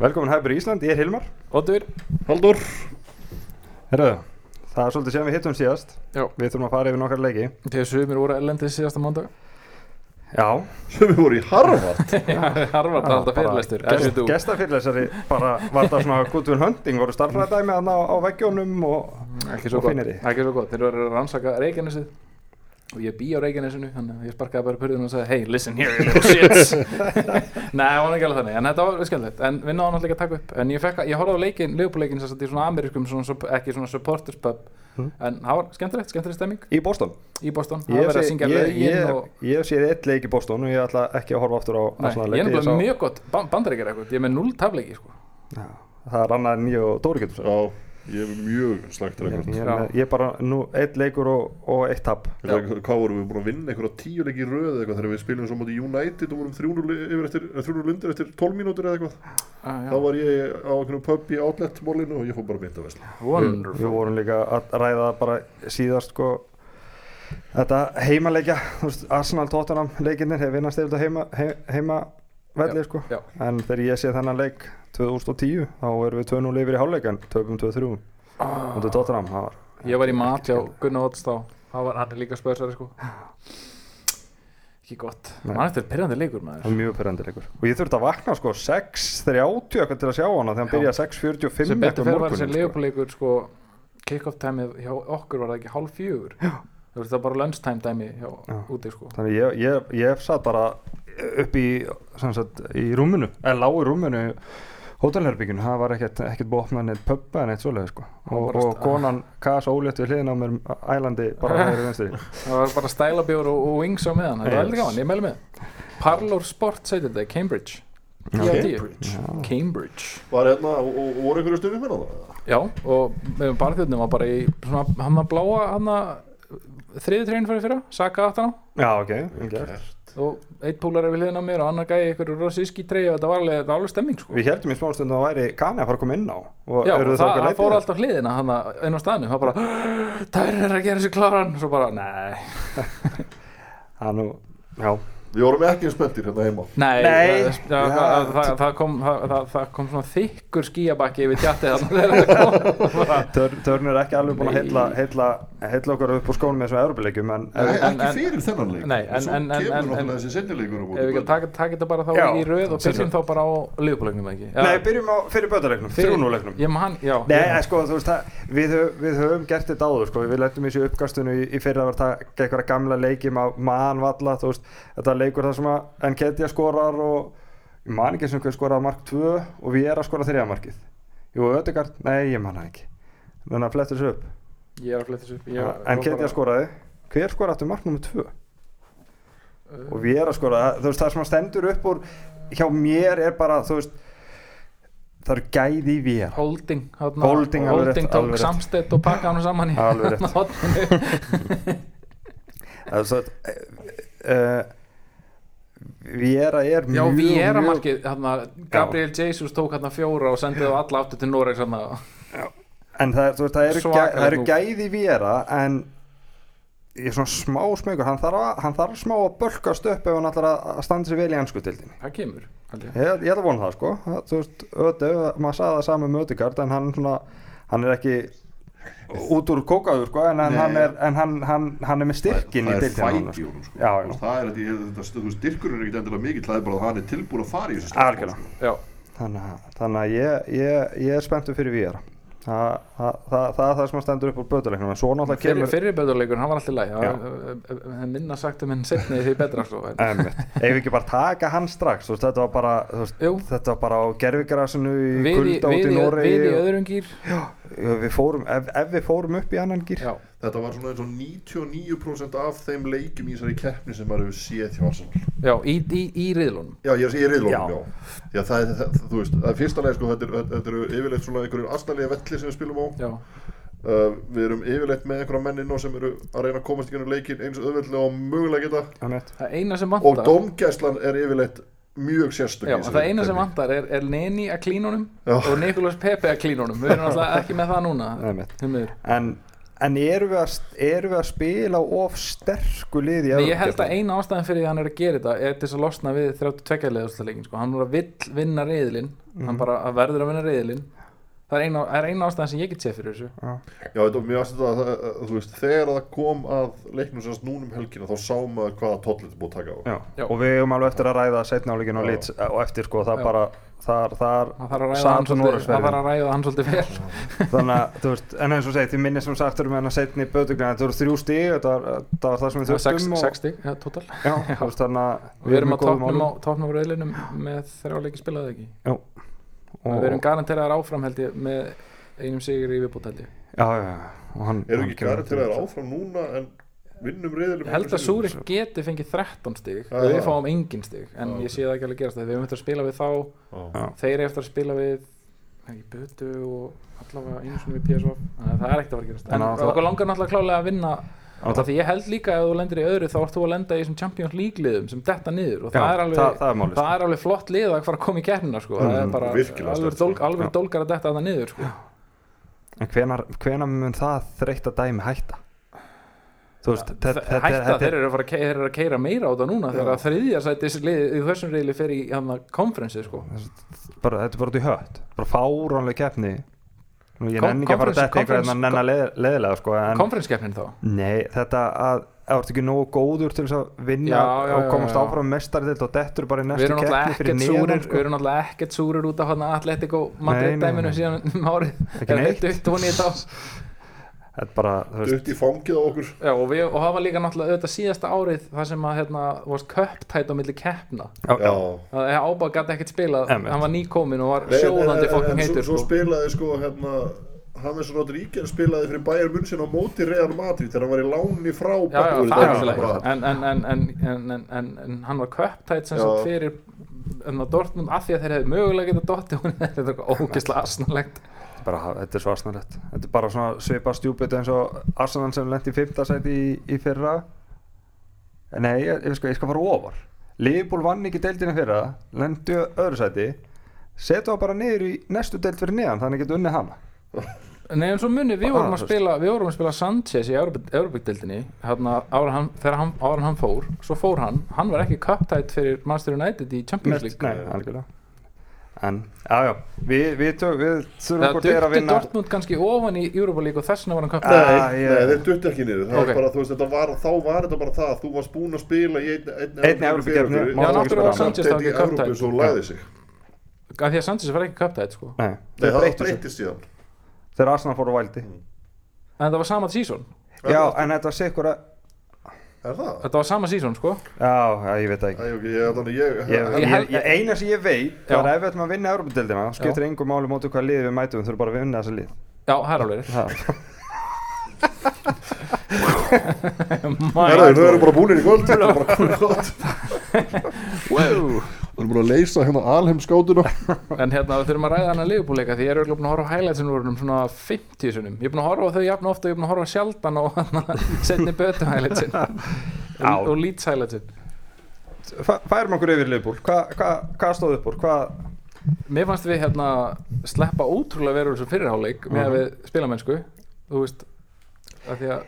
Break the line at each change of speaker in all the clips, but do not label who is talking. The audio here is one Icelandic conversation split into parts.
Velkomin Hæfur í Ísland, ég er Hilmar.
Oddur.
Haldur
Herru, það er svolítið sem við hittum síðast.
Já.
Við þurfum að fara yfir nokkar leiki.
Þegar sumir voru ellendið síðasta mándag
Já,
sem við vorum í Harvard.
Harvard að halda fyrirlestur. Gæsir þú?
Gestafyrirlesari bara var það svona Goodwill Hunting voru starfræðdæmi þarna á, á veggjónum og
Ekki svo
og
gott.
í.
Ekki svo gott. Þeir voru að rannsaka Reykjanesið og ég bý á Reykjanesinu þannig að ég sparkaði bara purðinu og sagði hey listen here you little shits. Nei, það var ekki alveg þannig en þetta var skemmtilegt. En við náðum náttúrulega ekki að taka upp. En ég, fekk, að- ég horfði á leikin, leifbúleikin í svona amerískum svona, ekki svona supporters pub.
Mhm.
en það var skemmtilegt, skemmtilegt stemming.
Í Boston?
Í Boston,
Ég
að
sé- hef séð eitt leik í Boston og ég ætla ekki að horfa aftur á,
Nei,
svona
ég er nefnilega
sá-
mjög gott bandaríkjar eitthvað, ég er með 0 tafleiki sko.
Já, Það er annað en ég og Dóri getur
ég er mjög slagt
Ég,
rekord
ég,
Já.
ég er bara nú eitt leikur og, og eitt tap.
Hvað vorum við búin að vinna einhverja tíu leiki í röð eða eitthvað þegar við spilum svo móti United og vorum 3-0 yfir eftir, eh, 3-0 undir eftir 12 mínútur eða eitthvað?
Ah,
þá var ég á einhvern pub í outlet mólinu og ég fór bara beint að vesla
Við
Wonderful
vorum líka að ræða bara síðast sko Þetta heimaleikja, þú veist, Arsenal Tottenham leikinnir hefur vinnast þetta heima, he, heima velli sko.
já.
En þegar ég sé þennan leik 2010 þá erum við 2-0 yfir í hálfleikan, töpum 2-3
Ah.
Tottenham, það var
Ég var í mat hjá Gunnar Það var hann er líka spörsari sko. Ekki gott.
Nei.
Man eftir perjandi leikur
það
maður
mjög pyrrandi leikur. Og ég þurfti að vakna sko 6.30 eitthvað til að sjá hana þegar hann byrjaði 6.45
Sem betur fyrir var þessi
sko.
leifbúleikur sko Kick-off tæmið hjá okkur var það ekki hálf fjögur? Já Þú veist það var bara lunchtime dæmi hjá
Já.
úti sko
Þannig ég, ég, ég satt bara upp í, sagt, í rúminu, eða lág í rúminu hótelherbygginu, það var ekkert, ekkert að opna neitt pubba en eitt svoleið sko. og, og
sta-
konan kas ólétt við hliðin á mér ælandi bara hægri vinstri
Það var bara stælabjór og, og wings á meðan Það var heldur gaman, ég meðlum með Parlor Sport segir þetta, Cambridge
Já.
10 af 10.
Cambridge.
Cambridge
Var hérna, og, og, og voru einhverju stundum með það?
Já, og með barþjóðnum var bara í svona, hann var bláa hann að þriði treyin fyrir fyrra, Saka aftan á
Já, ok, vel gert.
Og eitt púlar er við hliðin á mér og annar gæði ykkur rossíski trey og þetta var alveg, þetta var alveg stemming sko.
Við heldum í smástund að það væri Kani að fara að koma inn á. Og
Já, og
það
það, það fór alltaf hliðina hann inn á staðinu, það bara þær er að gera sér kláran, svo bara, nei.
Það nú, já,
Við vorum ekki eins spenntir hérna heima.
Nei,
Nei.
það, það, það, það, kom, það, það, það kom svona þykkur skíabakki yfir tjatti
Törn er ekki alveg búin að
Nei.
heilla, heilla, heilla okkur upp á skónum með þessum Európa-leikjum en,
Nei,
en,
en-
ekki
en-
fyrir þennan leik.
Nei,
Og
en-
svo
en- en-
kemur
en-
náttúrulega
en-
þessi setnileikur
Ef við taka þetta bara þá
Já,
í röð og byrjum þá bara á liðbúleiknum ekki? Já.
Nei, byrjum á fyrir
man, já
Nei,
ég-
en sko, þú veist, það, við, höf, við höfum gert þetta áður, sko, við letum í þessu uppkastunum þetta leikur það sem að Enketia skorar og ég man ekki sem skoraði mark 2 og við erum að skora þriða markið. Jú, Ödegard, nei, ég man það ekki. Þannig að flettur þessu upp.
Ég er að fletta þessu upp var
Enketia
bara-
skoraði, hver skoraði aftur mark nummer 2?
Uh,
Og við erum að skora, þú veist, það sem að stendur upp úr hjá mér er bara, þú veist, það eru gæði í vér.
Holding þarna,
Holding, alveg rétt,
Holding tók samstett og pakka hann saman í
Alveg rétt. Það er svo að Viera er
Já,
mjög
erum
mjög-
markið þarna, Gabriel Jesus tók hann fjóra og sendið á alla áttu til Noregs þarna.
En það, er- veist, það eru, gæ,
nú.
gæði Viera En Ég er svona smá smögur hann hann þarf smá að bölkast upp Ef hann ætlar að standa sér vel í ennsku tildinni
Það kemur ég.
Ég, ætla að vona það sko það, Þú veist, öðu, maður sagði það saman með Ödegard En hann svona, hann er ekki út úr kókaður sko En, en,
Nei.
hann, er, en hann, hann, hann er með styrkin í
Það í
sko.
honum sko. Veist, Það er þetta þú veist, styrkurinn er ekkert endilega mikill Það er bara að hann er tilbúin að fara í þessu styrk, sko.
Þannig, að- þannig að ég, ég, ég er spenntur fyrir Viera Það, það, það, það er það sem að stendur upp úr náttúrulega
fyrir,
kemur
fyrir beturleikur, hann var alltaf læg minna sagt um henn setni því betra sko.
við ekki bara taka hann strax? Veist, þetta, var bara, veist, þetta var bara á gerfigrasinu í kulda út í Noregi
við í öðrum gýr
við fórum, ef, ef við fórum upp í annan gýr
Já,
Þetta var svona eins og 99% af þeim leikjum í þessari keppni sem maður hefur séð hjá Arsenal
já í, í, í riðlunum
Já, ég er í riðlónum,
Já.
já. Já, það er, það, þú veist, það er fyrsta leið, sko, þetta, er, eru yfirleitt svona einhverjum astanlega velli sem við spilum á.
Já,
Uh, við erum yfirleitt með einhverja menn inn á sem eru að reyna að komast í leikin eins auðveldlega og mögulega geta.
Það
Og
vantar
dómgæslan er yfirleitt mjög sérstök.
Já, það eina sem vantar er, er Neni að klínunum
Já.
og Nikolas Pepe að klínunum Við erum alltaf ekki með það núna
en, en erum við, að, erum við að spila of sterku liði
Nei, ég held að eina ástæðan fyrir því að hann er að gera þetta er til þess að losna við 32 leðurslaleikin sko. hann er að vill vinna reyðilinn
Mhm.
hann bara að verður að vinna reyðilinn það er eina, er eina ástæðan sem ég get séð fyrir þessu
Já, þetta var mjög aðstæða að, að, að, þú veist, þegar það kom að leiknum semst núna um helgina þá sá maður hvaða tollit er búið að taka á.
Já.
Já.
og við höfum alveg eftir að ræða setnáleikin og
Já.
lits og eftir sko, það
Já.
bara þar, þar
það þarf að ræða
Samt
hann
og
svolítið,
Noregsferðin.
það þarf að ræða hann svolítið vel.
Þannig að, þú veist, en eins og segið, því minni sem sagt erum við hann að setna í bötugna þetta voru þrjú stíg, þetta var, var það sem við þurftum og,
sex stig, ja, total.
Já, þú veist, þannig að
við erum að topnum á, reyðlinum með þrjá leiki spilaði ekki?
Og,
við erum garanteraðar áfram held ég með einum sigur í viðbútt held ég.
Já, já, já, og hann
Erum
hann
ekki vera áfram núna en vinnum reyðileg
Ég held að Súrik geti fengið 13 stig.
Já,
og við fáum engin stig en ég sé það ekki alveg gerast. Það við höfum eftir að spila við þá
Já.
þeir eru eftir að spila við ekki Bötu og allavega einu svona við PSV að það er ekkert að að gerast.
En
okkur langar náttúrulega klálega að vinna því ég held líka að ef þú lendir í öðru þá ert þú að lenda í þessum Champions League liðum sem detta niður. Og
Já,
það er alveg
það, það er málið
það er alveg flott lið að fara að koma í keppnina sko. það er
Mm,
bara alveg,
sko.
dólgar að detta þetta niður sko.
en hvenar, hvenar mun það þreytta dæmi hætta veist,
Þe-
þetta
hætta þeir eru að fara að ke- þeir eru að keira meira á þetta núna þegar að þriðja sætis í þessum reyli fer í konferensi sko.
bara, þetta er bara út í hött bara fáránlega keppni Nú, ég nenni ekki að fara að detta eitthvað
conference-
en nenni leð, leðilega sko, en
konferenskeppnin þá
nei, þetta að þú ert ekki nógu góður til þess að vinna
Já, já,
og
já,
komast
já.
áfram mestaridild og dettur bara í næstu keppni fyrir
súrir
sko.
við erum náttúrulega ekkert súrir út af hann Atletico Madrid dæminu síðan um árið
Ekki
Þegar
neitt.
hún í þá
Dutt í fangið á okkur.
Já, og, við, og það var líka náttúrulega auðvitað síðasta árið það sem að hérna, varst köptætt á milli keppna. Það ábæð gæti ekkert spilað.
Einmitt.
hann var nýkominn og var sjóðandi
en
heitur
svo, svo
sko.
spilaði sko hérna James Rodríguez spilaði fyrir Bayern München á móti Real Madrid þegar hann var í láni frá þetta
en, en, en, en, en, en, en, en hann var köptætt sem fyrir á Dortmund af því að þeir hefði mögulega getað dotti hún þetta er eitthvað ógeðslega asnalegt
bara, þetta er svo arsnalett þetta er bara svona svipa stjúpit eins og Arsenal sem lendi í fymta sæti í, í fyrra. Nei, ég, ég, sko, ég skal fara ofar. Liverpool vann ekki deildina í fyrra lendi öðru sæti. Setu það bara niður í næstu deild fyrir neðan þannig getur unnið hana.
Nei en svo muni, við
Ah,
vorum að spila við vorum að spila Sanchez í hann, þegar hann, ára hann fór svo fór hann, hann var ekki köptætt fyrir Manchester United í Champions League.
nei, algjörlega en, já, já, við, við, tök, við þurfum
Það
hvort þið er að vinna
Dortmund kannski ofan í Europa League og þess vegna var hann köptætt
Nei, nei, þeir dutt ekki niður. Það
Ok.
er bara, veist, þetta var, þá var þetta bara það þú varst búinn að spila í einn ein,
Einni Evrópukeppni,
Já, náttúrulega var Sanchez þá
í
ekki
Evrópu
köptætt
svo lagði sig
af því að Sanchez var ekki köptætt sko.
Nei, þeir
það breytist síðan.
Þegar Arsenal fóru á vældi.
En þetta var sama sísón,
já, en þetta var sikkur að
Er það?
þetta var sama sísón sko.
Já, já, ég veit það ekki.
Æ, ok, ég, þannig ég,
Ég,
Ég
ég,
held-
ég, eina sem ég veit er að ef við ætlum að vinna Európa-deildina skiptir engum máli móti hvað liðið við mætum við þurfum bara að vinna þessa lið.
Já, það er alveg
Herðu, þau eru bara búinir í kvöld. Þetta er bara komið gott
wow.
Við erum búin að leysa hérna alheimskátuna
en hérna þurfum að ræða hann að leifbúleika því ég er örugglega búin að horfa á highlightsinu úr um svona 50 sunum ég er búin að horfa á þau jafn ofta ég er búin að horfa sjaldan á setni bötu highlightsin. Og, leads highlightsin.
Fæ- færum okkur yfir liðbúl hvað hva, hva stóð upp úr? Hvað,
mér fannst við hérna sleppa ótrúlega verður þessu fyrirháleik með að
Mhm.
við spilamennsku. Þú veist að því að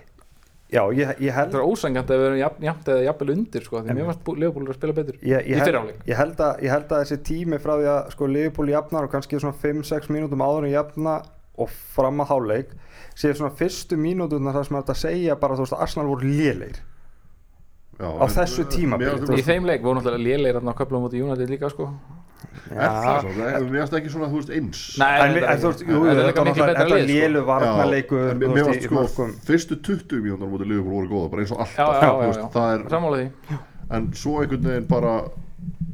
já, ég, ég held
það er ósangjant að við erum jafn, jafnt eða jafnvel undir sko, því mér fannst leifbúlur að spila betur
ég, ég,
í
held,
fyrrháleik.
ég, held að, ég held að þessi tími frá því að sko liðbúl jafnar og kannski svona 5-6 mínútum áður en jafna og fram að háleik séu svona fyrstu mínúturnar það sem er að segja bara þú veist að Arsenal voru lélegir Á þessu þú
í þeim leik voru náttúrulega lélegir hérna á köflum út í United líka sko
Mér finnst ekki svona, þú veist, eins.
Nei,
þú veist,
þetta sko.
lélu varnarleikur
en
þú
mér
í
sko, fyrstu 20 mínútur mútið Liverpool voru góða, bara eins og alltaf.
Já, já,
þú
já,
veist,
já.
það er,
sammála því.
En svo einhvern veginn bara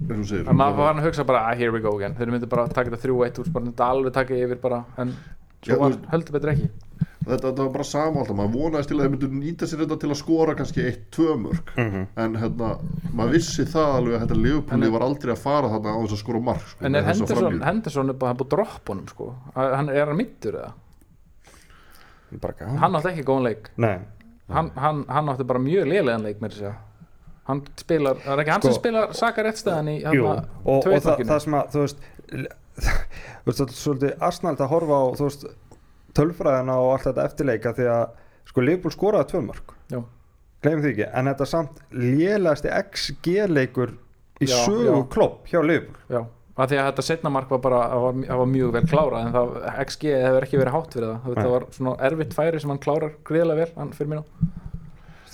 eins og segir
en maður var hann að hugsa bara, ah, here we go again. Þeir myndu bara taka þetta 3-1 þú veist bara þetta alveg taka yfir bara en
Já,
svo höldu betur ekki
þetta, þetta var bara sama alltaf, maður vonaðist til að þeir myndu nýta sér þetta til að skora kannski eitt, tvö mörg
Mhm.
en hérna, maður vissi það alveg að þetta Liverpooli var aldrei að fara þarna á þess að skora mark sko,
en er Henderson. Henderson er bara hann búið að droppa honum sko. Að- hann er hann mittur eða? Hann átti ekki góðan leik.
Nei.
Hann, hann, hann átti bara mjög lélegan leik með þess að hann spilar, það er ekki hann
Sko-
sem spilar Saka réttstæðan í
Jú,
hérna,
og, og það, það sem að þú veist þetta er svolítið asnalt að horfa á þú veist, tölfræðina og allt þetta eftirleika því að sko Liverpool skoraði tvö mörg
Já.
gleymum því ekki, en þetta er samt lélegasti XG leikur í
Já,
sögu
já.
klopp hjá
Já, að því að þetta setna mark var bara það var, það var mjög vel klárað en það, XG hefur ekki verið hátt fyrir það þetta
Nei.
var svona erfitt færi sem hann klárar greiðlega vel, hann fyrir mér nú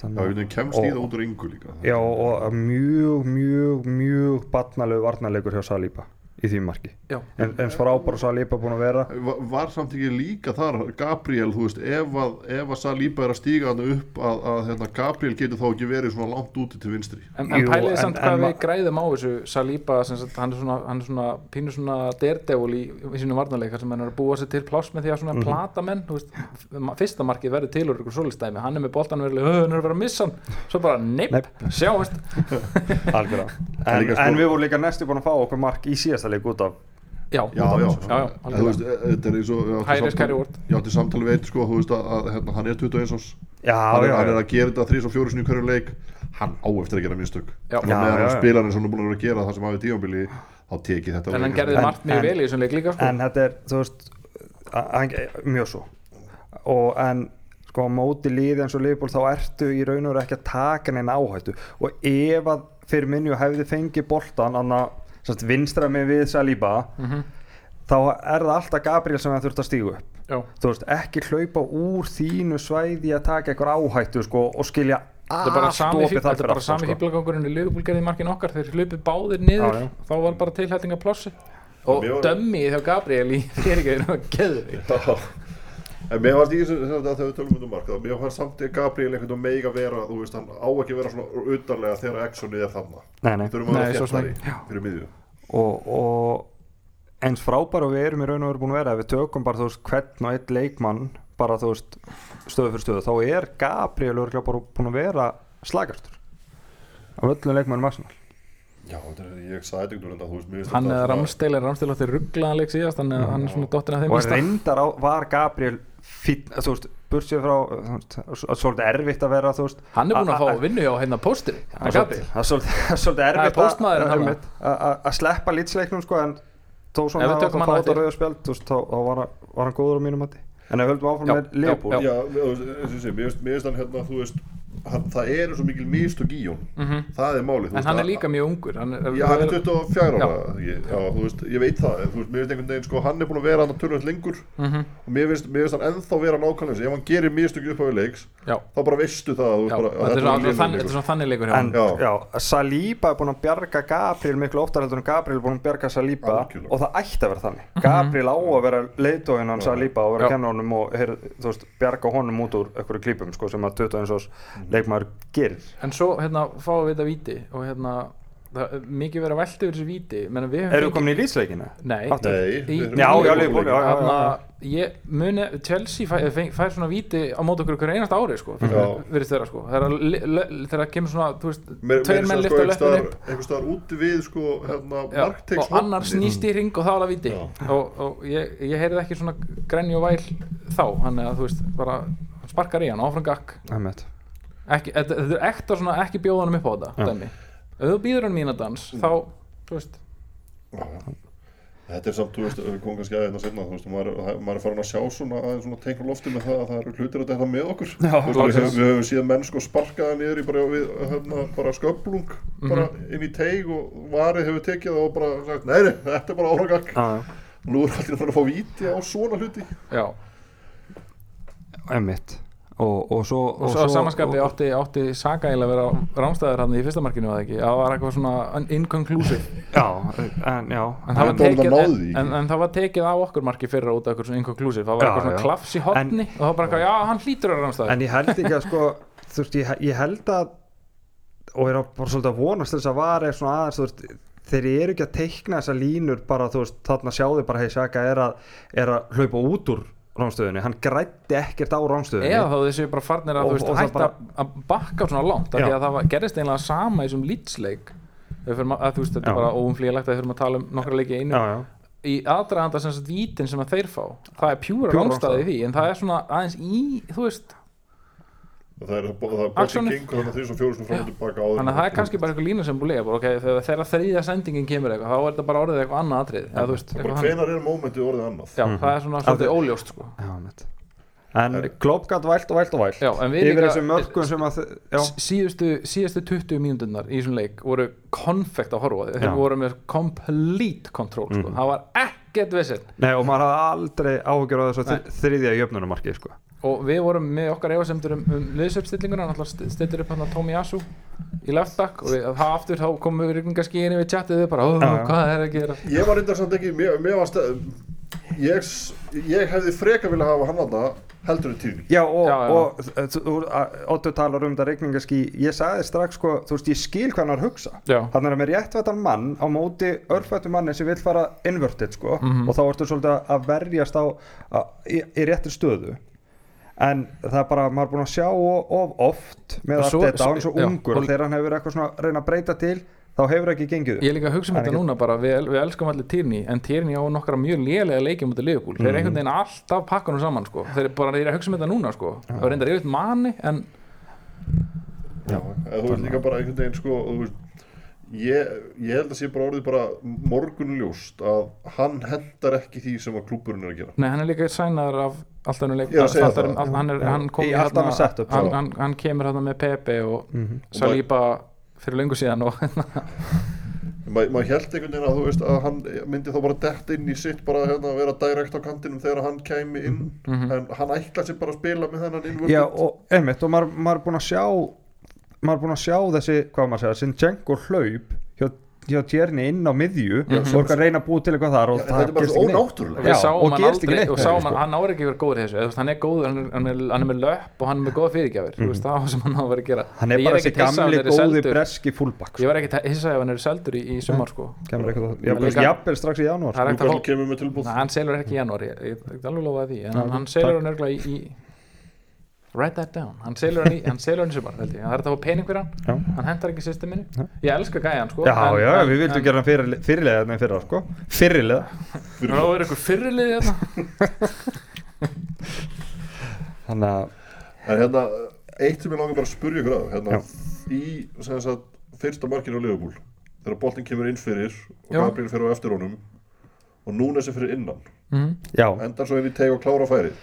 Já, við veitum, kemst í það út úr yngu líka
já og mjög, mjög, mjög barnalegu varnarleikur hjá Saliba í því marki.
Já,
en, eins frábár og Saliba búin að vera
Va- Var samt ekki líka þar Gabriel, þú veist, ef að, ef að Saliba er að stíga hann upp að, að hérna, Gabriel getur þá ekki verið svona langt úti til vinstri?
En, en
en-
samt
en
hvað við græðum á þessu Saliba, sem sagt, hann er svona, hann er svona pínu svona daredevil í, í sínum varnarleikar sem hann er að búa sér til pláss með því að svona
Mhm.
plata menn, þú veist, fyrsta markið verður til úr ykkur solistæmi, hann er með boltan verið, hann er að vera að missa hann, svo bara nepp,
Neip.
sjáumst.
Algjörða
En
en,
sko-
en við vorum líka næstu búin að fá okkur mark í síðasta leik út af.
Já,
Já, já,
já,
veist, e- þetta er eins og ég átti samtali við eitt, sko, þú veist að, að hérna, hann er 21 árs.
Já,
hann, er,
já,
hann er
já.
að gera þetta þrís og fjóru sinni í hverju leik. Hann á eftir að gera mistök.
Já.
og meðan
já,
hann
já.
spilar eins og hann er búin að vera að gera það sem hafið tífambili þá tekið þetta
en hann gerði margt mjög
en-
vel í þessum leik líka sko.
en þetta er, þú veist mjög svo. Og en sko á móti líði eins og Liverpool þá ertu í raun og veru ekki að taka neina áhættu. Og ef að fyrir minni hefði fengið boltan anna, vinstra með við Saliba
Mhm.
þá er það alltaf Gabriel sem það þurft að stígu upp
já,
þú veist, ekki hlaupa úr þínu svæði að taka eitthvað áhættu sko, og skilja
er
allt
sami,
opið þar
þetta er bara sami
sko.
fíblagangurinn í Liverpool gerði í markin okkar þeir hlupið báðir niður
Já, já.
þá var bara tilhættinga plássi og
Mér var-
dömmi hjá Gabriel í fyrirgæðinu og geður
Já. En mér í þessu þessu- þegar við tölum um marka mér fannst samt í Gabriel einhvern veginn mega vera þú veist, hann á ekki að vera svona utanlega þegar Exxonið er þarna.
Nei, nei.
að
Nei,
vera
svo sem
þéttari fyrir miðju.
Og, og eins frábær og við erum í raun og veru búin að vera ef við tökum bara þú veist hvern og einn leikmann bara þú veist stöðu fyrir stöðu þá er Gabriel örugglega bara búin að vera slagastur af öllum leikmannum Arsenal
Já, þetta er, ég sagði þetta einhvern veginn þú veist, finnst
hann eða Ramsdale er Ramsdale átti rugglaðan leik síðast þannig að hann er svona dottin að þeim
og reyndar á, var Gabriel fín, þú veist, bursið frá þú veist, það er svolítið erfitt að vera þú veist
hann er búin
a-
að fá vinnu hjá hérna póstur
það
hann
er
er
svolítið- er er
er
erfitt að-
hann.
að að- að sleppa lýtsleiknum sko en þó svona
við
það
hann á
veist, þá þá var, hann- hann góður á mínum mati. En ef höldum áfram með Leopold
já.
Mér finnst hann hérna, þú veist hann, það eru svo mikil mistök í hún það er málið þú
en
veist,
hann er
að-
líka mjög ungur hann er,
Já, hann er 24
Já.
ára ég, já, þú veist, ég veit það veist, veginn sko, hann er búin að vera hann tölvöld lengur
Mhm.
og mér finnst, mér finnst hann ennþá vera nákvæmlega ef hann gerir mistök upp á við leiks
já,
þá bara veistu það að
þetta
að
er svona- þetta
liðleikur.
svona þannig leikur.
Saliba er búin að bjarga Gabriel miklu oftar heldur en Gabriel er búin að bjarga
Algjörlega.
og það ætti að vera þannig Gabriel á að vera leiðtóðin hann Saliba og vera
Já.
að kenna honum og heyr, þú veist, bjarga honum út úr einhverju klípum sko, sem að 21 ás leikmaður gerir.
En svo hérna fáum við þetta víti og hérna það er mikið verið að velta yfir þessu víti. Menn við höfum
Eru
fengið-
komin í lýtsleikina?
Nei,
Já,
í
já,
Liverpool
Liverpool, já, já.
Þarna, ég muni, Chelsea fær, fær, fær svona víti á mót okkur hver einast ári sko, þeirra sko. Þegar kemur svona, þú tveir menn
sko
löppin
einhvers
upp
einhvers staðar úti við sko hérna
Já, og annar snýst í ring og þá er það víti.
Já.
og, og ég, ég heyrði ekki svona grenju og væl þá, þannig að þú veist bara sparkar í hann, áfram gakk þetta, þetta er ekta svona ekki bjóða hann upp á þetta dæmi. ef þú býður hann mína dans þá, þú veist
Þetta er samt, þú veist, við komum kannski að þetta senna, þú veist, maður, maður er farin að sjá svona aðeins svona teikn á lofti með það að það eru hlutir að þetta með okkur.
Já,
Þú veist, við, við höfum síðan menn sko sparkaða niður í bara, við, hérna, bara sköplung, bara
Mhm.
inn í teig og varið hefur tekið það og bara sagt, nei, nei, þetta er bara
já.
Og nú er allir að fara að fá víti á svona hluti.
já,
Einmitt og, og svo
og svo samanskapi átti, átti Saga eiginlega að vera rámstæður hann í fyrsta markinu eða ekki, það var eitthvað svona inconclusive.
Já, en já.
En það var
En það
tekið, en, en, en það var tekið á okkur marki fyrra út af eitthvað svona inconclusive, það var
Já,
eitthvað svona
já.
klafs í hotni og það var bara eitthvað, já, hann hlýtur að rámstæður.
En ég held ekki að sko Þú veist, ég, ég held að og er bara svolítið að vonast þess að var er svona aðeins, þú veist þeir eru ekki að teikna þessa línur bara, þú veist, þarna sjáðu bara hei Saka er að, er að hlaupa út úr ránstöðunni, hann grætti ekkert á ránstöðunni.
Eða þá þessi bara farnir að
Og-
veist hætta
bara-
að bakka svona langt af því að það var, gerist eiginlega sama í þessum lýtsleik að þú veist þetta er bara óumflýjalegt að við þurfum að tala um nokkra leiki einu.
Já, já,
í aðdraganda sem sagt vítin sem að þeir fá það er pjúra
rangstæða.
því en það er svona aðeins í þú veist,
það er,
Actionið.
gengur þannig að því sem fjóru sem fram og tilbaka áður.
þannig að það er kannski bara eitthvað lína sem búið bara, okay, þegar, þegar þriðja sendingin kemur eitthvað þá er þetta bara orðið eitthvað annað atrið eða, þú veist,
Bara
eitthvað
hvenar er mómentið orðið annað?
Já, það er svona svolítið óljóst sko.
já, en Klopp gætt vælt og vælt og vælt
Já, en við
yfir þessum mörgum sem að
síðustu, síðustu 20 mínúturnar í þessum leik voru konfekt að horfa á því. þeir voru með complete control sko. það var ekkert vissin
nei, og maður hafði aldrei áhugjur á þessu þriðja jöfnunumarki sko.
Og við vorum með okkar efasemtur um, um liðsöpstillinguna, hann alltaf stillir upp hann að Tommy Asu í left back og við, það aftur þá komum við rigningaskíinni við chatið við bara, oh,
já.
hvað er að gera?
Ég var reyndar samt ekki, mér, mér var stað ég, s- ég hefði freka vilja hafa hann þarna heldur en tíðni
já, og,
Já, já.
og að- Otto talar um þetta regningaskí ég sagði strax, sko, þú veist, ég skil hvað hann er að hugsa. Hann er með réttvættan mann á móti örfættu manni sem vil fara inverted sko,
Mhm.
og þá ertu svolítið að verjast á, að, í, í réttir stöðu en það er bara, maður er búin að sjá of, of oft með allt þetta, hann er svo
já,
ungur.
og-
og þegar hann hefur eitthvað svona að reyna að breyta til þá hefur ekki gengið upp.
Ég er líka að hugsa um
er
þetta núna bara, við, við elskum allir Tierney en Tierney á nokkra mjög lélega leikjum út af Liverpool, þeir eru einhvern veginn alltaf pakkanum saman sko, þeir eru bara, ég er að hugsa um þetta núna sko, það var reyndar yfir manni en
Já, þú veist líka bara einhvern veginn sko, þú veist, ég, ég held að sé bara orðið bara morgunljóst að hann hendar ekki því sem að klúburinn er að gera.
Nei, hann er líka sænaður af alltaf
er
hann, er, hann, hérna- hann,
já.
hann, hann kemur hérna með Pepe og
Mhm.
Saliba fyrir löngu síðan og
Ma, maður held einhvern veginn að þú veist að hann myndi þá bara dett inn í sitt bara hérna, að vera direkt á kantinum þegar hann kæmi inn.
Mhm.
en hann ætla sér bara að spila með þennan innvörð
Já, og einmitt, og maður er búin að sjá maður er búin að sjá þessi, hvað maður segja Sinchenko hlaup hjá, hjá Tjerni inn á miðju og er að reyna að búa til eitthvað þar og
Já,
gerist
svo
ekki neitt. Já, og
hann
gerist ekki neitt.
og sáum
því,
hann,
sko.
ári ekki verið góður í þessu Eða, þú veist, hann er góður, hann er, hann er, hann er með löpp og hann er með góða fyrirgjafir mm. veist, það var sem hann á að vera að gera.
Hann er bara þessi gamli góði breski fullback
ég var ekki hissa ef hann er seldur í, í sumar sko.
jafnvel strax í janúar
það að Nei, hann selur ekki í janúar, hann, selur hann örgulega í, í write that down, hann selur hann í hann selur hann í sumar, held ég, það er þetta að fá pening fyrir hann.
Já.
hann hendar ekki systeminu
Já.
ég elska gæjan sko
Já,
en-
já,
en-
við vildum
en-
gera hann fyrir, fyrirlega með fyrra, sko. Fyrirlega
Nú er ykkur fyrirlið hérna?
Þannig að,
En hérna, eitt sem ég langar bara að spurja ykkur að hérna, í sem sagt, fyrsta markinu á Liverpool þegar boltinn kemur inn fyrir og
Já.
Gabriel fyrir á eftir honum og núna þessi fyrir innan.
Mm.
já,
endar svo ef við teg og klára færið.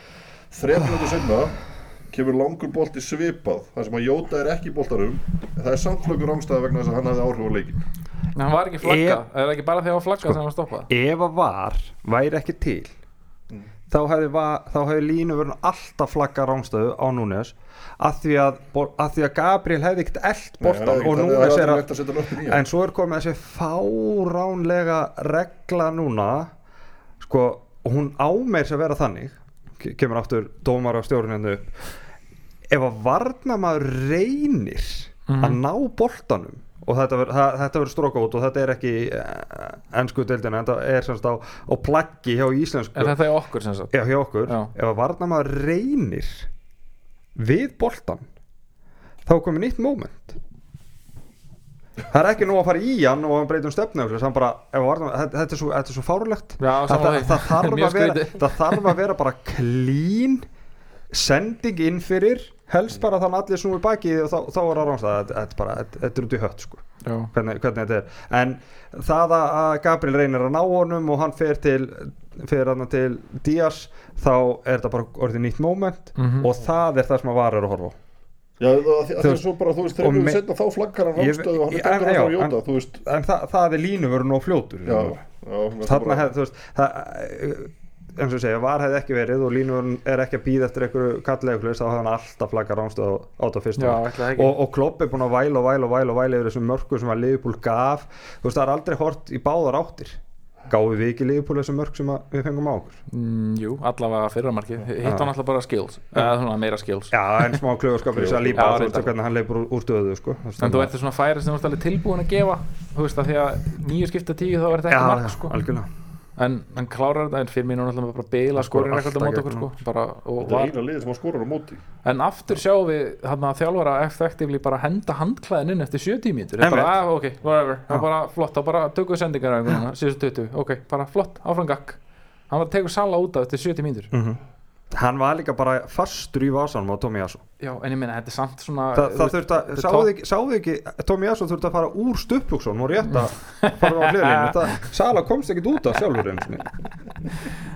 Þrepp minútur sinna kemur langur bolti svipað þar sem að Jóta er ekki í boltarum en það er samflögur ámstæða vegna þess að hann hafði áhrif á leikin
en hann var ekki flaggað, er það ekki bara þegar hann var flaggað
Sko.
sem hann var stoppað
ef að var væri ekki til
Mm.
þá hefði, va- þá hefði línu verið alltaf flagga rángstöðu á Núnes að því að, að því að Gabriel hefði ekkert eld boltan og Núnes
er
er að
að í
en svo er komið þessi fáránlega regla núna sko, hún ámeir að vera þannig ke- kemur aftur dómar á stjórninu upp ef að varnamaður reynir
Mhm.
að ná boltanum og þetta verður stróka út og þetta er ekki ennsku deildina en þetta er semst á, á plaggi hjá íslensku
er þetta í okkur sem sagt
já, hjá okkur,
Já.
ef að varnamaður reynir við boltan þá er komið nýtt moment. Það er ekki nú að fara í hann og hann breytum stefnu bara, varnamaður, þetta, þetta, er svo, þetta er svo fárulegt
Já,
það, það, það, það þarf að vera bara clean sending inn fyrir helst bara þannig að allir snúi baki og þá, þá er það rámstæð þetta, þetta, er bara, þetta, þetta er út í hött sko.
Já,
hvernig, hvernig þetta er. En það að að Gabriel reynir að ná honum og hann fer til fer hann til Díaz þá er þetta bara orðið nýtt moment
Mhm.
og það er það sem að var er að horfa
Já, það, það, það er svo bara, þú veist,
og
þegar við setna þá flaggar hann rámstöðu og hann er
en-
að fara
já,
Jóta, þú veist.
en það, það er línu verið nóg fljótur
Já, já, það
þarna þú veist það, eins og segja, var hefði ekki verið og línu er ekki að býða eftir einhverju kallegulist þá hefði hann alltaf flaggar rámstöð á
ætla það ekki.
Og, og Klopp er búin að væla og væla og væla og væla yfir þessum mörkum sem að Liverpool gaf. Þú veist það er aldrei hort í báðar áttir. Gáum við ekki Liverpool þessum mörk sem við fengum á okkur?
Mm, jú, allavega fyrramarkið hitt
Já.
hann alltaf bara skills. Eða svona meira skills.
Já en smá klöðurskapur þess að lípa þú veist hvernig hann leipur úr, stöðu sko.
En þú ert svona færi sem þú ert alveg tilbúin að gefa þú veist að því að nýju skipta tíu þá er þetta ekki
já,
sko.
algjörlega
en hann klárar þetta en fyrir mínu náttúrulega bara
Hann skorar
skorir ekkert á
alltaf
mót okkur
gegn
sko. Bara, og
Þetta er
var,
eina liðið sem hann skorar á móti.
En aftur sjáum við hann að þjálfara effektivli bara henda handklæðin inn eftir 70 mínútur.
Einmitt.
bara, ah, ok, whatever, það er bara flott þá bara tökum við sendingar á síðustu 20, ok, bara flott áfram gakk hann var að tekur sala út af eftir 70 mínútur.
Mm hann var líka bara fastur í vasanum á Tommy Yasu
já, en ég minna, þetta er samt svona
Þa, það þurfti að, sáðu ekki, sáðu ekki Tommy Yasu þurfti að fara úr stuppbuksun og rétt að fara á hliðinu það, Sala komst ekkit út af sjálfur sinni.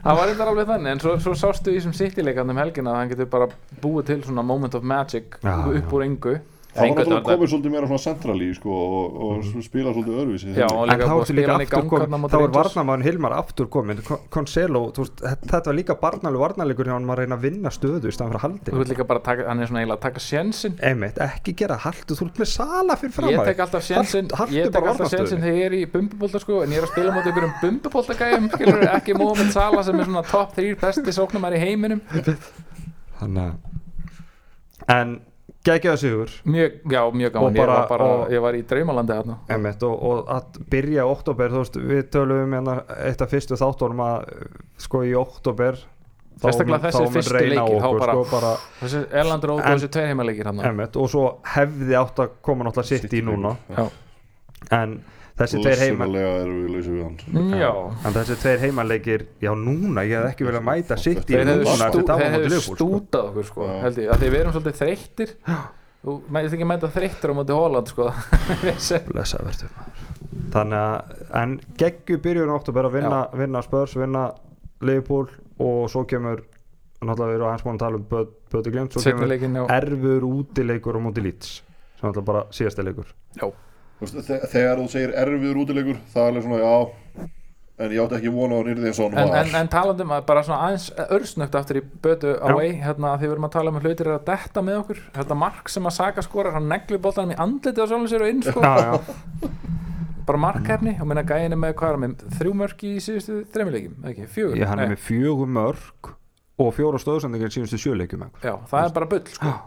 það var eitthvað alveg þannig en svo, svo sástu í þessum sittileikann um helgina að hann getur bara búið til svona moment of magic
Já,
upp úr engu
Það var náttúrulega komið svolítið meira svona centrali sko, og, og spila svolítið öðruvísi.
Já,
en
líka
þá
að
ertu líka aftur
móti
þá er varnamæðun Hilmar aftur komin Con- Concelo, þetta var líka barnaleg varnalegur hjá hann að reyna að vinna stöðu í staðan fyrir að haldi
þú vil líka bara taka, hann er svona eiginlega að taka sjensin
Einmitt, ekki gera haldu, þú ert með Sala fyrir fram
ég tek alltaf sjensin ég tek alltaf sjensin þegar ég er í bumbubólta sko en ég er að spila mot einhverjum bumbubólta gæjum skilur ekki Mohamed Salah sem svona top 3 besti sóknumar í heiminum
Þannig að En geggjaða sigur.
Mjög, já, mjög gaman.
Og
ég,
bara-
var bara,
og-
ég var í draumalandi þarna.
Einmitt, og, og að byrja oktober þú veist, við tölum hérna eitt af fyrstu þáttunum að sko í oktober þá mun- reyna
þá
okkur,
bara-
sko, bara
þessi Erlandur og þessi tveir heimaleikir hann
einmitt, og svo hefði átt að koma náttúrulega sitt í núna.
Já,
en þessi tveir heima
hann.
Já.
en þessi tveir heimaleikir, já núna ég hef ekki viljað mæta sitt í núna var
hefðu
móti Liverpool, sko.
stútað okkur sko, held ég, að því við erum svolítið þreyttir. Þú mætti ekki mæta þreyttir á móti Holland sko.
Blessa verður maður. þannig að en geggju byrjun áttu bara að vinna, vinna Spurs, vinna Liverpool og svo kemur náttúrulega við erum aðeins búin að tala um Böði Glimt svo kemur erfur útileikur á móti Leeds sem náttúrulega bara síðasta leikur.
Já,
Þegar þú segir erfiður útilegur það er alveg svona já en ég átti ekki vona á og hann
en,
var.
en, en talandum að bara svona aðeins örsnögt aftur í bötu away hérna því við erum að tala um hlutir er að detta með okkur þetta mark sem að Saka skorar hann neglir boltanum í andliti á sjálfum sér og inn sko.
Já, já.
bara markhefni og minna gæðin er með hvað er hann með þrjú mörk í síðustu þremilegjum ekki, fjögur?
Ég, hann er með fjögur mörg og fjóra stóðsendingar síðustu sjöleikjum
já, það er bara bull sko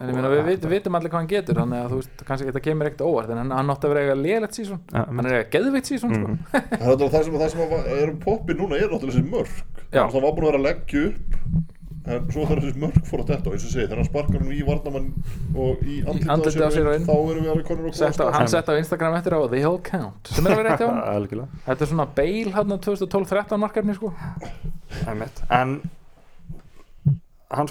en ég meina við vit, vitum allir hvað hann getur þannig að þú veist, kannski þetta kemur ekkert óvart en hann, hann átti að vera eiga lélegt sísón
Ja,
hann er eiga geðvitt sísón sko.
Það er það sem, það sem að er um poppi núna er náttúrulega þessi mörk.
Já.
það var búin að vera að leggja upp en svo þegar þessi mörk fór að detta og eins og segi þegar hann sparkar hann í varnamann og í andlitið
á sér og inn.
þá erum við alveg konur og
á, hann sett á Instagram eftir á The Hill Count. Sem er að vera eitt á hann þetta er svona Bale hann 2012-13 markefni sko.
En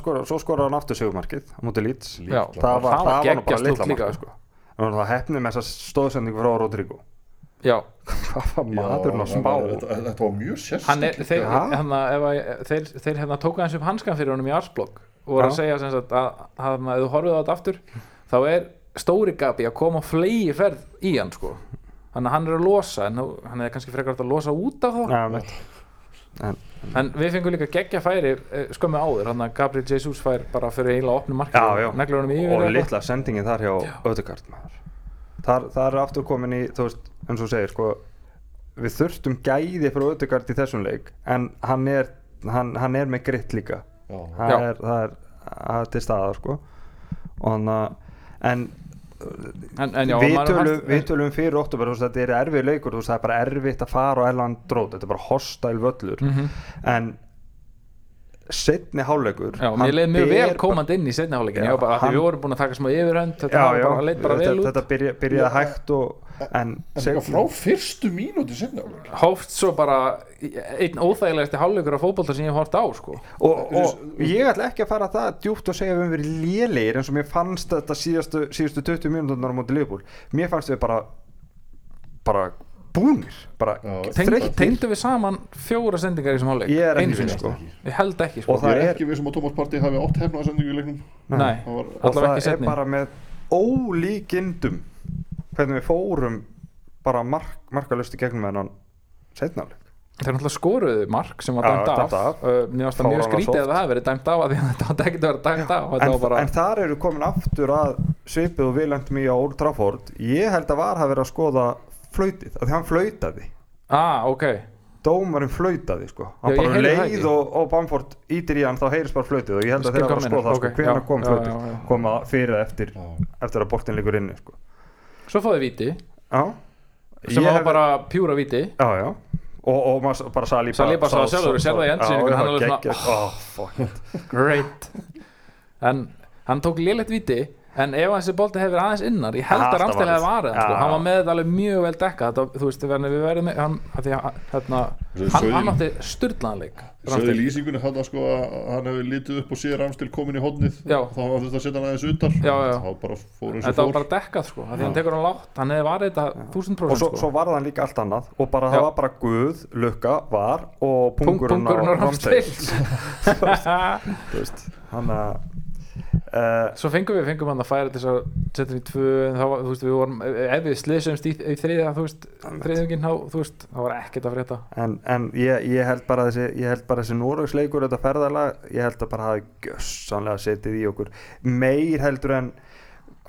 skora, svo skora hann aftur segumarkið á móti Leeds.
Já,
það var, það var nú bara litla markið.
sko.
það það hefnið með þessa stóðsendingu frá Rodrigo.
Já,
hvað var maðurinn að spá.
þetta, var mjög sérst
hann er, þeir,
Já.
hérna, ef að, þeir, þeir hérna tóka hans upp hanskan fyrir honum í Arsblog og voru að segja að, að, að ef þú horfið á þetta aftur þá er stóri gabi að koma á flegi ferð í hann sko. þannig að hann er að losa en hann er kannski frekar að losa út af það
ja, einmitt. En,
en við fengum líka geggja færi eh, skömmu áður, hann að Gabriel Jesus fær bara fyrir eiginlega opnu marki
já, já.
neglur honum yfir
og
eitthvað.
litla sendingin þar hjá Ödegard þar, þar er aftur komin í þú veist, eins og segir sko, við þurftum gæði frá Ödegard í þessum leik en hann er hann, hann er með gritt líka er, er, það er til staðar sko. og hann að en
en, en já,
við, tölum, við tölum fyrir oktober veist, þetta er erfið leikur þú veist, það er bara erfitt að fara á Erland Rót þetta er bara hostile völlur
Mhm.
en setni hálfleikur
Já,
hann
mér leið mjög vel komandi inn í setni hálfleikin
Já,
Já, bara, hann,
hann-
við vorum búin að taka smá yfirhönd þetta
já,
var
já,
bara, leit bara
þetta,
vel út.
þetta byrja, byrjaði hægt og, en
en frá fyrstu mínúti sinna
hóft svo bara einn óþægilegasti hálfleikur af fótbolta sem ég hef hort á sko.
og, og ég ætla ekki að fara það djúpt og segja að við höfum verið lélegir eins og mér fannst þetta síðustu, síðustu 20 mínúturnar á móti Liverpool. Mér fannst við bara bara búnir. Bara
tengdu við saman fjóra sendingar í þessum hálfleik.
Ég er ekki við sko.
ég held ekki sko.
Og það
er
er-
ekki við sem að Thomas Partey hafi átt hefna að sendingu í leiknum.
Nei,
það var
og það
ekki
er bara með ólíkindum hvernig við fórum bara mark, markalusti gegnum hennan setnarleik
þeir náttúrulega skoruðu mark sem var dæmt af, mér varst það mjög skrítið að það hefði verið dæmt af af því að þetta átti ekki að vera dæmt af. Og
en,
var bara,
en þar eru komin aftur að svipið og viljandum í á Old Trafford. Ég held að var að vera að skoða flautið, að því hann flautaði.
Ah, ok.
Dómarinn flautaði sko. Hann
Já,
bara leið og, og Bamford ítir í hann þá heyrist bara flautið og ég held að þeirra var að skoða það sko,
já,
kom flautið. koma fyrir eftir, eftir að boltin liggur inni sko.
Svo fóði viti
já.
Sem var
hef-
bara pjúra viti
já já. Og, og maður bara Saliba
Saliba sá sjálfur, það í endsýningu, hann alveg svona-
oh,
great. En hann tók lélegt viti en ef þessi bolti hefur aðeins innar ég held að Ramstil hefði hann, sko. Hann var með þetta alveg mjög vel dekka þetta, þú veist, við verðum með hann, að því að, hérna, hann, hann átti styrlaðanleik
Sögðu í lýsingunni hann að sko að hann hefur litið upp og séð Ramstil komin í hodnið
Já.
þá var þetta að setja hann aðeins utar
Já, já.
þá bara fór eins og
þetta var
fór.
bara dekkað sko, af því hann tekur hann lágt. Hann hefði varið þetta þúsund
og
prósent
svo,
sko.
svo var það líka allt annað. Og bara
Já.
það var bara Guð, Lukka, Var og
Pung-
pungurinn
á
veist, hann að uh,
svo fengum við, fengum hann að færa þess að setja hann í tvö, en þá, þú veist, við vorum ef við slysumst í, í þriðja, þú veist þriðjungin, þú veist, það var ekkert að frétta.
En, en ég, ég held bara þessi ég held bara þessi Noregsleikur, þetta ferðalag ég held að bara hafi gjössanlega setið í okkur. Meir heldur en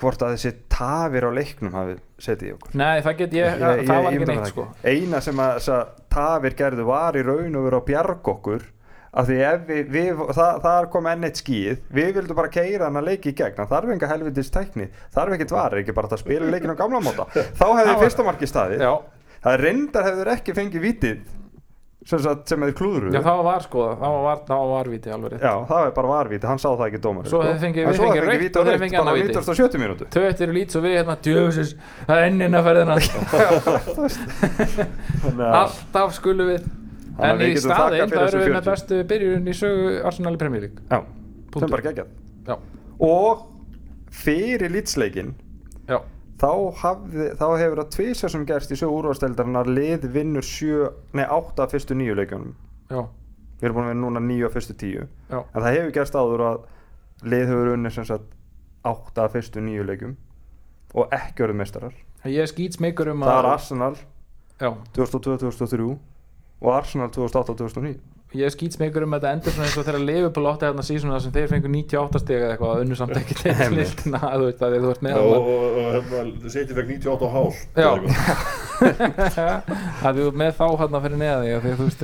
hvort að þessi tafir á leiknum hafi setið í okkur.
Nei, það get ég, það var ekki neitt sko.
Eina sem að tafir gerðu var í raun og veru að bjarga okkur af því ef við, við það, það kom enn eitt skýð við vildum bara keira hann að leiki í gegn. Það þarf enga helvitist tækni, þarf ekkert var ekki bara að spila leikin á gamla móta. Þá hefði
Það var-
fyrsta marki staði
já,
það reyndar hefur ekki fengið vitið sem, sem hefði klúðru
já, það var sko það var, það var varvíti alveg rétt
Já, það er bara varvíti, hann sá það ekki dómar
Svo hefði fengið- við fengið rautt og þeir fengið.
90 mínútu.
Tvö eftir lít svo við hérna djöfusins, það er enninn að ferðina. Alltaf skulum við en í staðinn það eru við með
40.
bestu byrjun í sögu Arsenal í Premier League.
Já,
Punktur.
sem bara geggjað. Og fyrir lýtsleikin
já,
þá, hafði, þá hefur það tvisar sem gerst í sögu úrvarsdeildarinn að lið vinnur sjö, nei átta af fyrstu nýju leikjunum.
Já,
Við erum búin að vinna núna nýju af fyrstu tíu.
Já,
En það hefur gerst áður að lið hefur sagt átta af fyrstu nýju leikjum og ekki orðið meistarar.
Ég er skýtsmeikur um
Það
að
er Arsenal.
Já,
2002-2003 og Arsenal 2008-2009
ég er skýtsmeikur um að þetta endur svona eins og þegar Liverpool átti hérna sísuna sem þeir fengu 98 steg eða eitthvað að unnu samt ekki til listina þú veist að þú ert með
og, og, og hérna Seyti fekk 98 og hálf
Já. að þú ert með þá hérna fyrir neða því að þú veist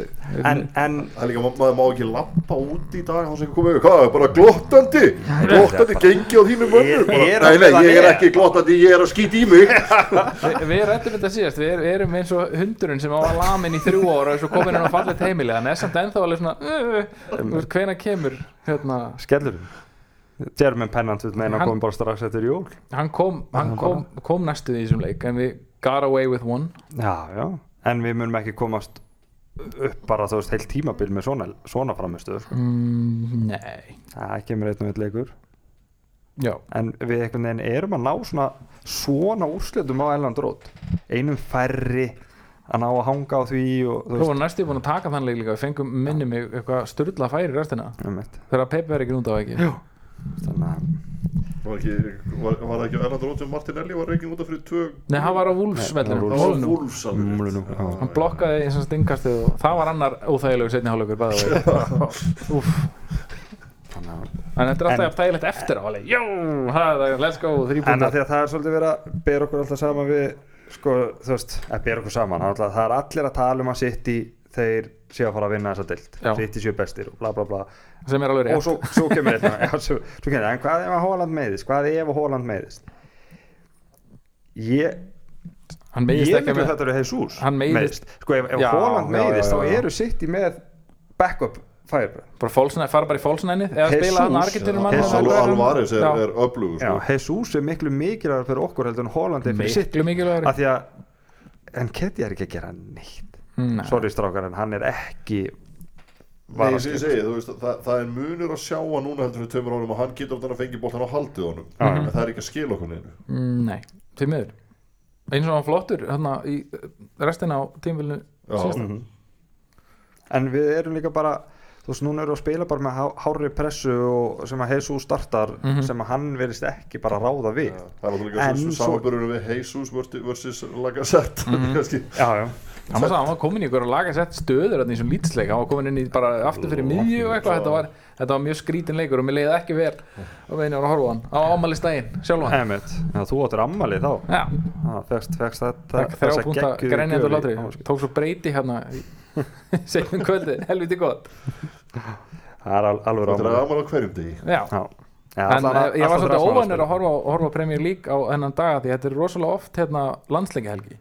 En, en
Það er líka, ma- maður má ekki lappa út í dag þá sem komið, hvað, bara glottandi? Glottandi, gengi á þínu
er
Nei, nei,
það
ég er
er.
ekki glottandi, ég er að skýta í mig.
Vi, við rættum þetta síðast, við, erum eins og hundurinn sem var lamin í þrjú ára og svo komin hann á fallet heimili, hann er samt ennþá alveg svona uh, hvena kemur hérna,
German Pennant við meina komum bara strax eftir jól.
Hann kom hann kom, kom næstu í þessum leik en við got away with one.
Já, já, en við munum ekki komast upp bara þú veist heilt tímabil með svona, svona framistuð sko.
mm, nei,
það kemur einn og einn leikur.
Já.
En við einhvern veginn erum að ná svona svona úrslitum á Elland Rót einum færri að ná að hanga á því og þú
voru næstu búin að taka þann leik líka. Við fengum minni mig eitthvað styrla færi restina.
Eitt.
þegar Pep verið ekki út á ekki?
Jú. Þannig að
Var, ekki, var, var það ekki Erland Rótt sem Martinelli var reikin út af fyrir tvö
nei, hann var á Wolfsvellinu
Nei,
Það var
Molyneux.
Wolves alveg rétt.
Molyneux, já.
hann blokkaði eins og stingkastið og það var annar óþægilegu setni hálfleikur bæða vegi
þannig að
En þetta er alltaf þægilegt eftir á alveg Jó, let's go,
en það er svolítið verið að bera okkur alltaf saman við sko, þú veist, að bera okkur saman það er alltaf- það er allir að tala um að City þeir séu að fara að vinna þessa dild. City séu bestir og bla bla bla.
Sem er alveg
og
rétt
svo, svo kemur þetta já, svo, svo kemur þetta, en hvað ef að Holland meiðist? Hvað ef að Holland meiðist? Ég ég
ekki
miklu
með
þetta eru Jesus
Hann meiðist-
sko ef, ef
Já,
Holland
já.
þá eru City með backup fire
fara bara í fólksnænið eða
Jesus,
spila hann Argentinum
Alvarez er, er öflugur
já,
sko.
Jesus er miklu mikilvægur fyrir okkur heldur en Holland er fyrir City.
miklu mikilvægur
af því að en Ketty er ekki að gera neitt.
Nei.
Sorry strákar en hann er ekki
Nei, ég segi, segi, þú veist, það, það er munur að sjá að núna heldur við tveimur árum og hann getur ofta að fengi bóltan á haldið honum
Já.
en það er ekki að skila okkur neinu
Mm, nei, því miður eins og hann flottur hérna í restina á tímvilinu
Já.
Mhm. en við erum líka bara þú veist, núna erum við að spila bara með há, hárri pressu og sem að Jesus startar
Mhm.
sem að hann verist ekki bara ráða við
það er náttúrulega
En
svo
svo-
samanbörunum við Jesus versus- Lacazette
Mhm.
já, já,
hann var, hann var komin í ykkur að laga sett stöður í þessum lýtsleik, hann var komin inn í bara aftur fyrir miðju og eitthvað, þetta var, þetta var mjög skrítin leikur og mér leiði ekki vel. Á veginn að horfa á hann. Á ámælistægin, sjálfan.
Emmett, já, þú áttur ammali þá. Fegst, þetta
þrjá
geggjuðu
grænjandur látri tók svo breyti hérna segjum kvöldi, helviti gott.
Það er al, alveg
þetta er
ammali
á hverjum degi.
Já, en uh,
að-
ég var
alltaf
svolítið óvænur að horfa, á- horfa á Premier League á hennan daga því þetta er rosalega oft hérna landsleikahelgi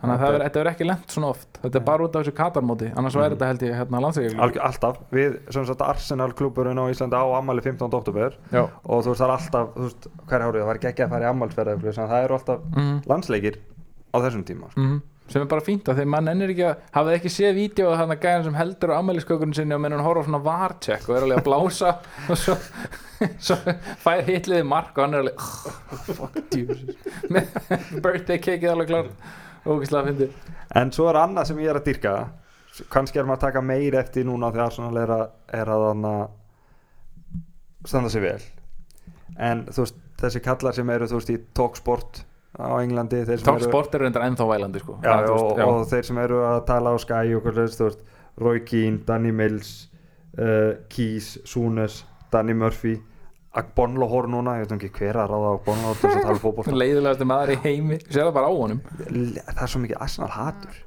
þannig að er, þetta er ekki lent svona oft. Þetta er bara út af þessu katarmóti. Annars væri þetta held ég hérna landsleikjum
Algjör, alltaf, við sem sagt Arsenal klúburinn á Íslandi á ammali 15. oktober
já,
og þú veist það er alltaf, þú veist, hver árið það var ekki að fara í ammalsferð það eru alltaf
mm
landsleikir á þessum tíma sko.
-hmm. sem er bara fínt að þegar mann ennir ekki að hafið ekki séð vídeo að þannig að gæðan sem heldur á ammæliskökurinn sinni og menn hann horfa svona varcheck og er alveg að blása og svo, svo fær hitliði mark og hann er alveg oh, fuck með birthday cakeið alveg klart
en svo er annað sem ég er að dyrka kannski er maður að taka meir eftir núna þegar Arsenal er að, er að standa sig vel. En þú veist, þessi kallar sem eru þú veist í Talksport á Englandi þeir sem
Tók
eru-
sport er reyndar ennþá vælandi sko.
Já,
þú
og,
veist, já.
og þeir sem eru að tala á Sky og hvað þú veist, Roy Keane, Danny Mills uh, Keys, Súnes Danny Murphy Agbonlohor núna, ég veit ekki hver að ráða Agbonlohor til þess að tala um fótbolta.
Leiðilegasti maður í heimi sér það bara á honum.
Það er svo mikið Arsenal hatur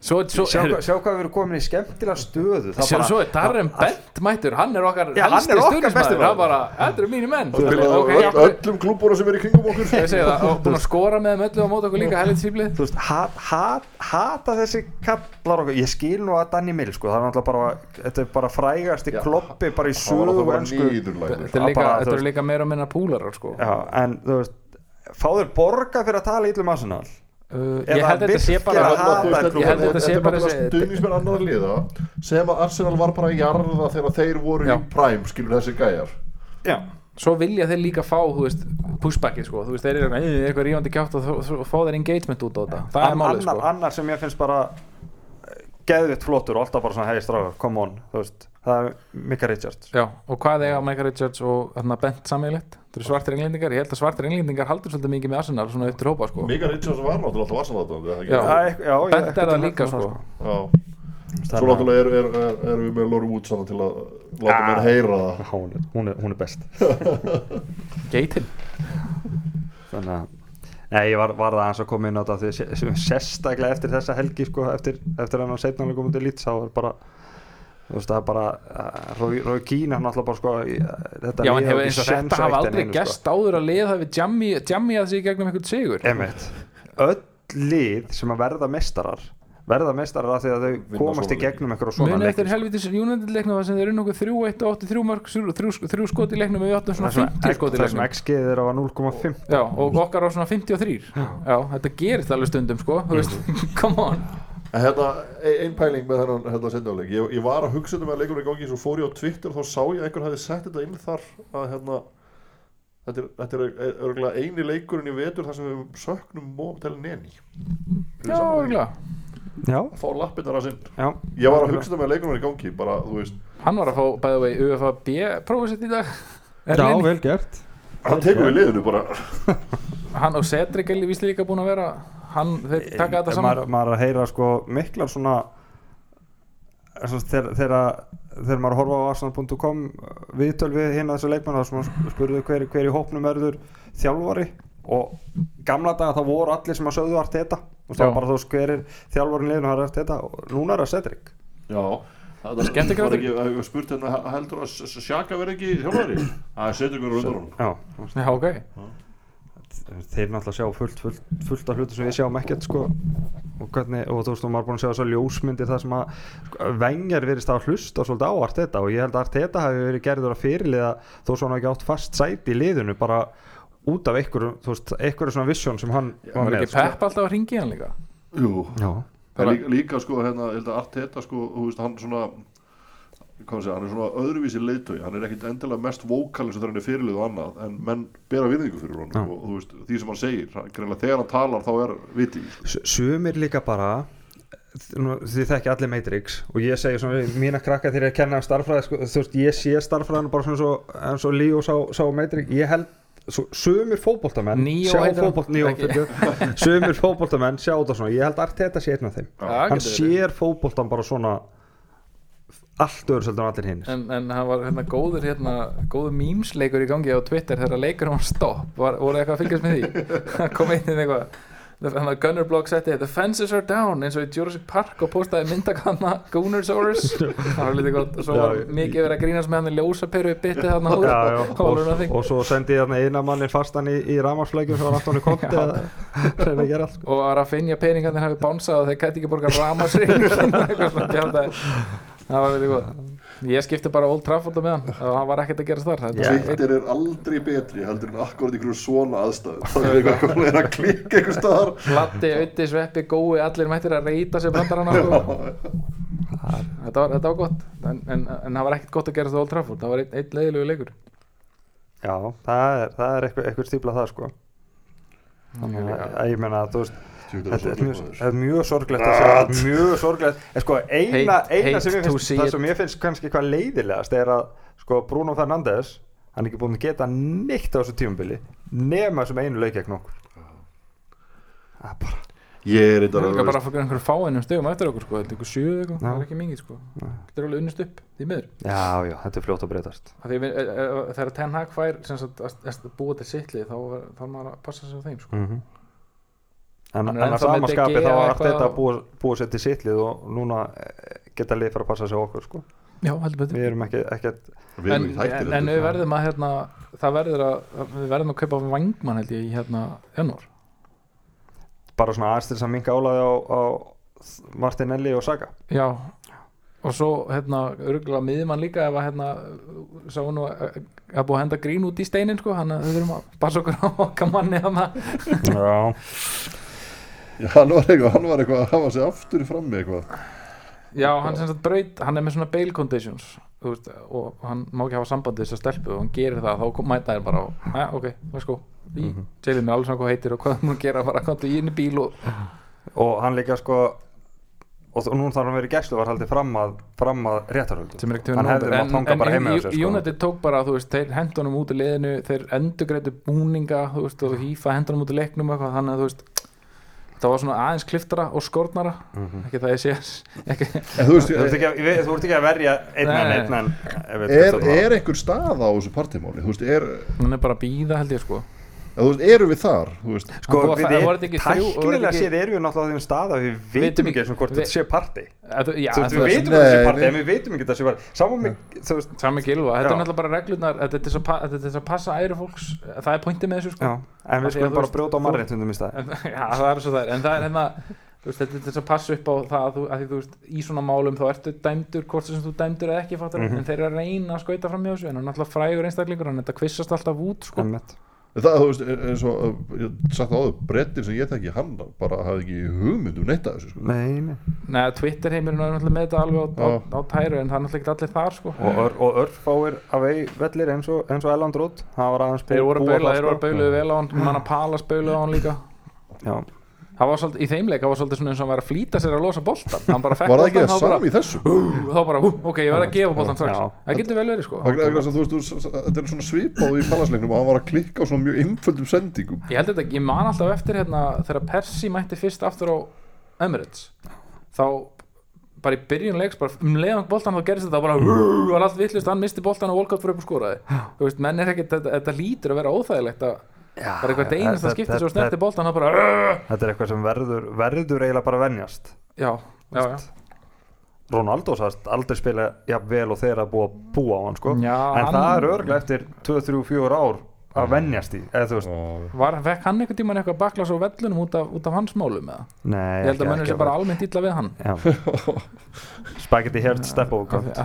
svo, svo,
sjá, hvað- sjá hvað við erum komin í skemmtilega stöðu. Það
Sjá,
bara-
svo er Darren Bent mættur. Hann er okkar
Já, hann
helsti
er
hann
maður.
bara, þetta eru mínir menn.
Það spila
Ok,
okay, öll, öllum klúbúra sem er í kringum okkur.
Ég segi það, og búin að skora með þeim öllu á mót okkur líka helvið síflið
þú veist, hat, hat, hata þessi kallar okkur, ég skil nú að Danny Mills sko, það er náttúrulega bara, þetta er bara frægasti
Já,
kloppi bara í
Það það
sögu
þetta er eru líka meira og minna púlarar sko.
En þú veist fáður borga fyrir að tala ítlum Arsenal
uh, ég held þetta sé bara
virkilega hata
ég held
klúbbinn.
þetta sé bara þessi
stuðnismenn annar liða sem að Arsenal var bara að jarða þegar þeir voru
Já.
í prime skilur þessi gæjar
Já,
svo vilja þeir líka fá pushbackið sko. þú veist, þeir eru "Æ, eitthvað rífandi kjátt og, fá þeir engagement út á þetta það er málið sko.
annar sem ég finnst bara geðvitt flottur og alltaf bara svona hei stráðar, come on það er Mika Richards
Já, og hvað eiga Micah Richards og þarna, Bent sammeilegt? Það eru svartir englendingar, ég held að svartir englendingar haldur svolítið mikið með Arsenal svona upp til hópa sko.
Mika Richards var náttúrulega alltaf Arsenal þetta
Já.
Já, já,
Bent er það líka
það,
sko.
Já. Svo náttúrulega erum er, er, erum við með Lori Wood saman til að láta
Ah.
mér heyra það
hún, er- hún, er, hún er best
Geitin
þannig að Nei, ég var, var það aðeins að koma inn á þetta sérstaklega eftir þessa helgi sko, eftir, eftir hann að setna hann komið til lít þá er bara þú veist það er bara uh, Rói, Rói Kín hann alltaf bara sko uh, þetta
Já,
séns
þetta hafa aldrei
einu, sko.
gest áður að liða það við jammi, að sig gegnum einhvern sigur.
Einmitt. öll lið sem að verða mestarar verða mestarar af því að þau
Vinna
komast í gegnum einhverjum svona
Muni
leiki,
eftir
sko.
helvitis United leiknum þar sem þeir eru nokkuð 3-1 og 83 mörg þrjú, þrjú, þrjú skot í leiknum við áttum svona
Það er
50 skot í
það sem
leiknum.
XG er á 0,5
Já, og okkar á svona 53 Já, þetta gerist alveg stundum sko Þú veist, come on
En hérna, ein ein pæling með þennan hérna sendjáleik ég, ég var að hugsa þetta með að leikurinn í gangi svo fór ég á Twitter og þá sá ég að einhver hefði sett þetta inn þar að hérna Þetta er, þetta er örgulega eini leikurinn í vetur þar sem við söknum Mótel Neni.
Já, örgulega
Já,
Fá lappirnar að sinn.
Já.
Ég var að hugsa með að leikurinn í gangi bara, þú veist.
Hann var að fá, by the way, UFAB prófið sitt í dag. Er
Já, vel gert.
Hann tekur við liðinu bara.
Hann og Cedric er líka búin að vera Hann, þeir taka þetta saman.
maður, maður er að heyra sko miklar svona og þegar þegar- maður horfa á arsenal.com viðtöl við hérna þessu leikmann þá spurðu hver, hver í hópnum verður þjálfari. Og gamla daga þá voru allir sem að sögðu Arteta. Og það var bara þú veist hver er þjálfarin liðinu það er Arteta. Og núna er það Cedric.
Já. Það
Skemmtikraftur.
var ekki, ég spurt hérna heldur að Sjaka verði ekki þjálfari? Það setur ykkur undan hún
Já,
ok
þeir náttúrulega sjá fullt, fullt, fullt af hlutu sem við sjáum ekkert sko. Og hvernig, og þú veist, og maður er búin að sjá þessar ljósmyndir það sem að sko, Wenger virðist að hlusta svolítið á Arteta og ég held að Arteta hafi verið gerður að fyrirliða þó svo hafi ekki átt fast sæti í liðinu bara út af einhverju, þú veist, einhverju svona vision sem hann
Var
var
ekki
með sko.
Pepp alltaf að ringi hann líka?
Jú.
Já,
líka, líka sko hérna, ég held að Arteta sko, þú veist, hann svona segja, hann er svona öðruvísi leiðtögi hann er ekkit endilega mest vókalinn sem þegar hann er fyrirlið og annað, en menn bera virðingu fyrir hann
Já.
og þú veist, því sem hann segir hann- greinilega þegar hann talar þá er viti sko.
Sumir líka bara þið þekki allir Matrix og ég segi svona mína krakka þegar ég að kenna starffræði sko, þú veist, ég sé starffræðinu bara svona eins og, eins og Líó sá, sá Matrix. Ég held, svo, sumir fótboltamenn
Neo
sjá fyrirgefðu. sumir fótboltamenn sjá þetta svona, ég held að Arteta sé einn af þeim. Hann sér fótboltan bara svona allt öðru seldur en allir hinn
En, en hann var hérna góður hérna, góður mýmsleikur í gangi á Twitter þegar leikur hann stopp, var, voru eitthvað að fylgjast með því? Það kom einn inn eitthvað? Þannig að Gunner Block setti the fences are down eins og í Jurassic Park og postaði myndakanna Gunnersaurus það var lítið gott. Og svo var mikið verið að grínast með hann í ljósaperu bitið þarna or
Og,
nothing.
og svo sendi ég þarna eina manni fastan í, í ramarsflækjum sem var Antoni Konti að reyna að gera allt sko.
og að finja peningarnir hafi bánsað og þeir gæti ekki borga ramasring eitthvað svona kjándaði það var lítið gott. Ég skipti bara Old Trafford á með hann og hann var ekkert að gera var
Twitter er aldrei betri heldur en akkurat ykkur svona aðstæður það er eitthvað að vera að klikka einhver staðar.
Latti, Ötti, Sveppi, Gói, allir mættir að reyta sér brandarana sko. þetta, var, þetta var gott. En, en, en það var ekkert gott að gera þetta Old Trafford. Það var einn ein leiðilegu leikur.
Já, það er, það er eitthvað, eitthvað stífla það sko. Þannig að ég meina að þú veist Þetta
er
mjög, er mjög sorglegt að segja mjög sorglegt. En sko eina, eina
hate
sem ég finnst það sem ég finnst kannski hvað leiðilegast er að sko Bruno Fernandes hann er ekki búin að geta neitt á þessu tímubili nema sem einu leik gegn okkur. Það er bara
Ég er
það
eitthvað
er bara fyrir einhverju fáinnum stegum eftir okkur sko. þetta er einhver sjöu eitthvað, það er ekki mikið sko. Þetta er alveg unnist upp því miður.
Já, já, þetta er fljótt að breytast.
Af því við, e, e, þegar Ten Hag fær sem sagt, að, að búa til sitli þá er maður að passa sig á þeim sko.
En,
Hann er
en að
ennþá með
samaskapi
De
þá
eitthvað
þetta að búa, búa sér til sitlið og núna eh, geta lið fyrir að passa sig á okkur sko.
já, heldur betur.
Við erum ekki, ekki
Við
en,
erum hættir
en, en við verðum að hérna, það verður að við verðum að kaupa vangmann held ég í hérna janúar.
Bara svona aðeins til þess að minka álæði á, á Martinelli og Saga
já. Og svo hérna örgulega miðjumann líka ef að hérna sá nú að að búið að henda grín út í steinin sko hann að við þurfum að passa okkur á okkar manni hann
já
Já, hann var eitthvað, hann var eitthvað að hafa sig aftur í frammi eitthvað
já hann sem sagt braut hann er með svona bail conditions veist, og hann má ekki hafa sambandi þess að stelpu og hann gerir það þá kom- mæta þér bara og ja, ok, let's go í. -hmm. mér alveg svona hvað heitir og hvað hann gera bara í inn í bíl og
og hann líka sko og nú þarf hann verið gæslu var haldið fram að, fram að
er ekkert
hann hefði mátt hanga bara heima á sér sko.
United tók bara, þú veist, þeir hendunum út í liðinu þeir endurgreitu búninga þú veist, og hýfa hendunum út í leiknum eitthvað þannig að þú veist það var svona aðeins kliftara og skornara
Mhm.
ekki það ég sé ekki,
En þú
ert ekki, að- ég veit- þú ert ekki að verja einn
Nei,
en
nei,
einn en ef við
er, er einhver stað á þessu partímáli? Er,
hún er bara að býða held ég sko
þú veist, eru við þar?
Sko við
voru
tæknilega séð erum við náttúrulega á þeim stað að við
Vitum
veitum
ekki-
eins og hvort þetta sé
þú
við veitum að þetta sé
við-
en við veitum ekki að þetta sé party. Saman með þú veist
sami gilva, þetta er náttúrulega bara reglurnar þetta er til þess að pa- þetta til þess að passa æri fólks. Það er pointið með þessu sko.
Já en við skulum bara brjóta á mannréttundum í stað.
Já, það er svo það er. En það er hérna þetta er til þess að passa upp á það að, þú, að því þú veist, í svona málum þá ertu dæmdur hvort sem þú dæmdur eða ekki
Mhm.
en þeir eru að reyna að skauta fram í þessu en hann er náttúrulega frægur einstaklingur en þetta kvissast alltaf út sko.
Það, þú veist, er- eins og uh, ég sagt áður, brettin sem ég þekki hann bara hafði ekki hugmynd um neitt að þessu sko.
nei, nei
Nei, Twitter heimurinn er náttúrulega með þetta alveg á, á, á tæru en það er náttúrulega ekki allir þar sko.
og, ör, og örfáir af vei vellir eins og, eins og Elland Rót það var aðeins
þeir voru að baula, þeir voru að
sko.
bauluðu vel á hann manna Palas bauluðu á hann líka
já
það var svolítið, í þeim leik, það var svolítið svona eins og hann var að flýta sér að losa boltan hann bara fekk
var það ekki það sami í þessu?
þá bara, hú, ok, ég verð að gefa boltan strax. Það getur vel verið sko.
Er þetta er svona svipað í palasleiknum og hann var að klikka á svona mjög einföldum sendingum.
Ég held þetta, ég man alltaf eftir hérna þegar Persi mætti fyrst aftur á Emirates. Þá bara í byrjun leiks, bara um leiðan boltan þá gerist þetta bara, var allt vittlust hann misti boltan og Volkot fyrir upp og skoraði. Þú veist, menn er ekkert, þetta, þetta lítur að vera óþægilegt að
Já,
bara eitthvað einasta
þetta-
skipti svo
þetta-
snerti boltan þá bara,
þetta er eitthvað sem verður, verður eiginlega bara að venjast.
Já, já, já.
Ronaldo sagðist aldrei spila jafn vel og búa að búa á hann sko.
Já,
en
hann-
það er örglega eftir 2-3-4 ár að venjast í
fekk hann einhvern tímann eitthvað baklas á vellunum út af, út af hans málum eða?
nei
Ég held að
ekki
sé bara almennt illa við hann.
Já. Spaghetti Heart Step Over
af-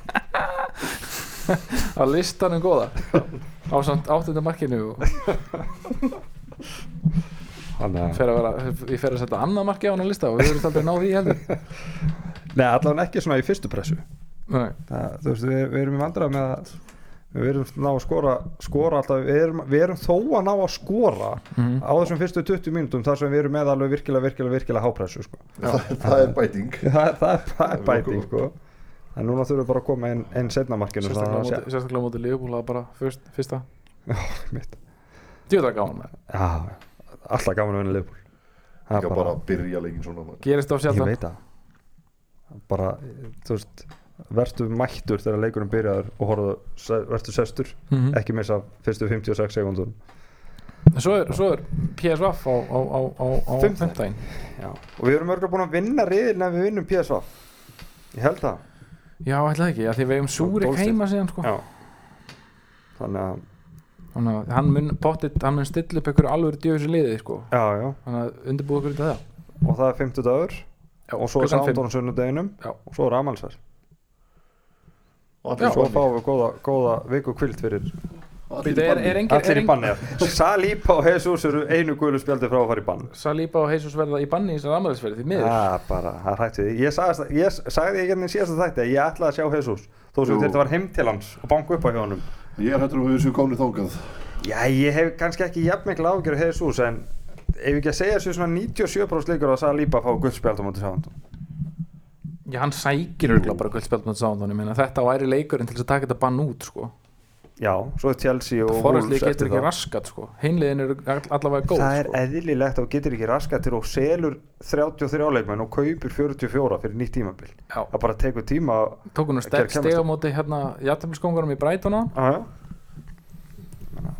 Á listanum góða Á samt áttunda markinu og
Þannig að-
fer að vera, ég fer að setja annað marki á hann á lista og við erum aldrei náð því heldur
Nei, allavega ekki svona í fyrstu pressu
Nei.
það, þú veist, við, við erum í vandræð með að við erum ná að skora, skora alltaf, við erum, við erum þó að ná að skora
Mhm.
á þessum fyrstu 20 mínútum þar sem við erum með alveg virkilega, virkilega, virkilega hápressu sko.
það, það er bæting
það, er- það, er- það bæting sko. En núna þurfum við bara að koma inn, inn setna markinu
Sérstaklega á móti- sérstaklega á móti Leopold að bara fyrst, fyrsta. Djúðar með
Já, alltaf gaman að vinna Liverpool Það er
ekki bara að byrja leikin svona.
Gerist á
ég
sjaldan
veit það bara, þú veist verður mættur þegar leikurinn byrjaður og horfðu, verður sestur
Mhm.
ekki missa fyrstu 56 sekundum
svo er, svo er PSV á, á, á, á, á
Fimmtudaginn.
fimmtudaginn
Já. og við erum örgulega búin að vinna riðilin ef við vinnum PSV ég held það
Já, ætla ekki, af því við eigum Súrik heima síðan sko.
Já. þannig að
Þannig að hann mun mun stilla upp einhverju alvöru djöfis liði sko.
já, já.
Þannig að okkur til það
og það er 50 dagur
Já,
og svo er sándónu sunnudeginum
Já.
og svo er amalsverð
Og
svo fáum við góða, góða viku kvild fyrir
Er, er
allir í banni Salipa og Jesus eru einu guðlu spjaldi frá að fara í bann.
Saliba og Jesus verða í banni í þessar ammælisverði því miður.
Það er bara, það við því ég sagði, ég sagði ekki henni síðast að þetta ég ætlaði að sjá Jesus þó sem þetta var heim til hans og banka upp á hjá honum.
Ég er hættur um að við séum komni þókað
já, ég hef kannski ekki jafn mikil ágjör af Jesus en ef ekki að segja þessu svona 97% leikur að Salipa fá guldspjald á móti sándum
Já, hann sækir örgulega bara minna þetta væri leikurinn til þess að taka þetta bann út sko.
Já, svo er Chelsea og
Forrestli
Wolves
getur ekki
það
raskat sko. hinliðin eru all- allavega góð
það er
sko.
eðlilegt að þú getur ekki raskat til og selur 33 leikmenn og kaupir 44 fyrir nýtt tímabil
Já.
það bara tekur tíma
tók hún að
Að
sterk
gera
steg á móti hérna jættamilskongarum í
já. Menna,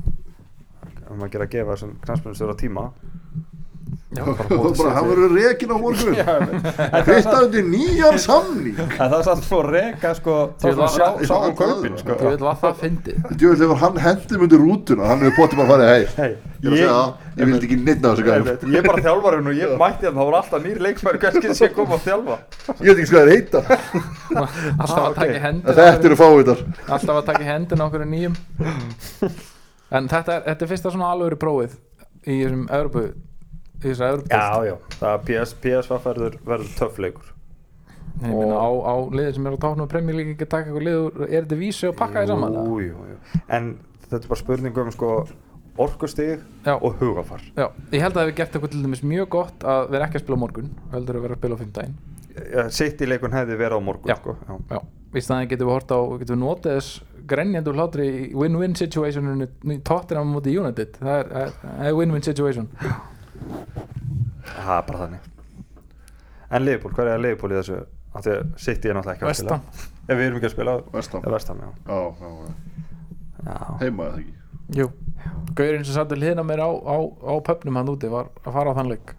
um að gera að gefa þessum knastmjönstur á tíma
Já,
bara
hann verður rekin á morgun
en
Hitta undir nýjan samning.
Það er samt svo reka sko, þá sjá,
Já,
sjá um
það-
kaupin sko.
ég veit hvað það fyndið.
Djöfull hefur hann hendum undir rútuna Hann hefur potið bara að fara hei
Hey,
Ég er það, ég vildi ekki af þessu gæðum
ég, er bara þjálfarinn og ég mætti hann þá voru alltaf nýr leikmæri hverskið sem kom að þjálfa.
Ég veit ekki hvað það er heita.
Alltaf
Ah,
að taka í hendin
En Þetta eru fávitar
alltaf að taka í hendin okkur nýjum. En þetta er, þetta er fyrsta svona alvöru prófið í þessum í þessar Evropu
já, já, það PS, PSV verður, verður töff leikur
Ég meina á, á liðið sem er á táknum Premjör líka ekki að taka eitthvað lið úr- er þetta vísi og pakka því saman
jú, jú, jú. en þetta er bara spurning um sko, orkustig
Já.
og hugafar
Já, ég held að það hefur gert eitthvað til dæmis mjög gott að vera ekki að spila á morgun heldur að vera að spila á fimmdægin
sitt í leikun hefði verið á morgun
Já.
sko. já.
Já, í staðin getum við hort á getum við notið þess grenjandur hlátri í win-win situationinu í Tottenham mútið United það er win-win situation
það er bara þannig. En Liverpool, hvað er Liverpool í þessu? Af því að City er náttúrulega ekki að spila. Ef við erum ekki að spila
Vestam
Vestam, já.
Já, já, já.
Já.
Heima eða ekki?
Jú. Gaurinn sem satt til hliðina mér á, á, á pöpnum hann úti var að fara á þann leik.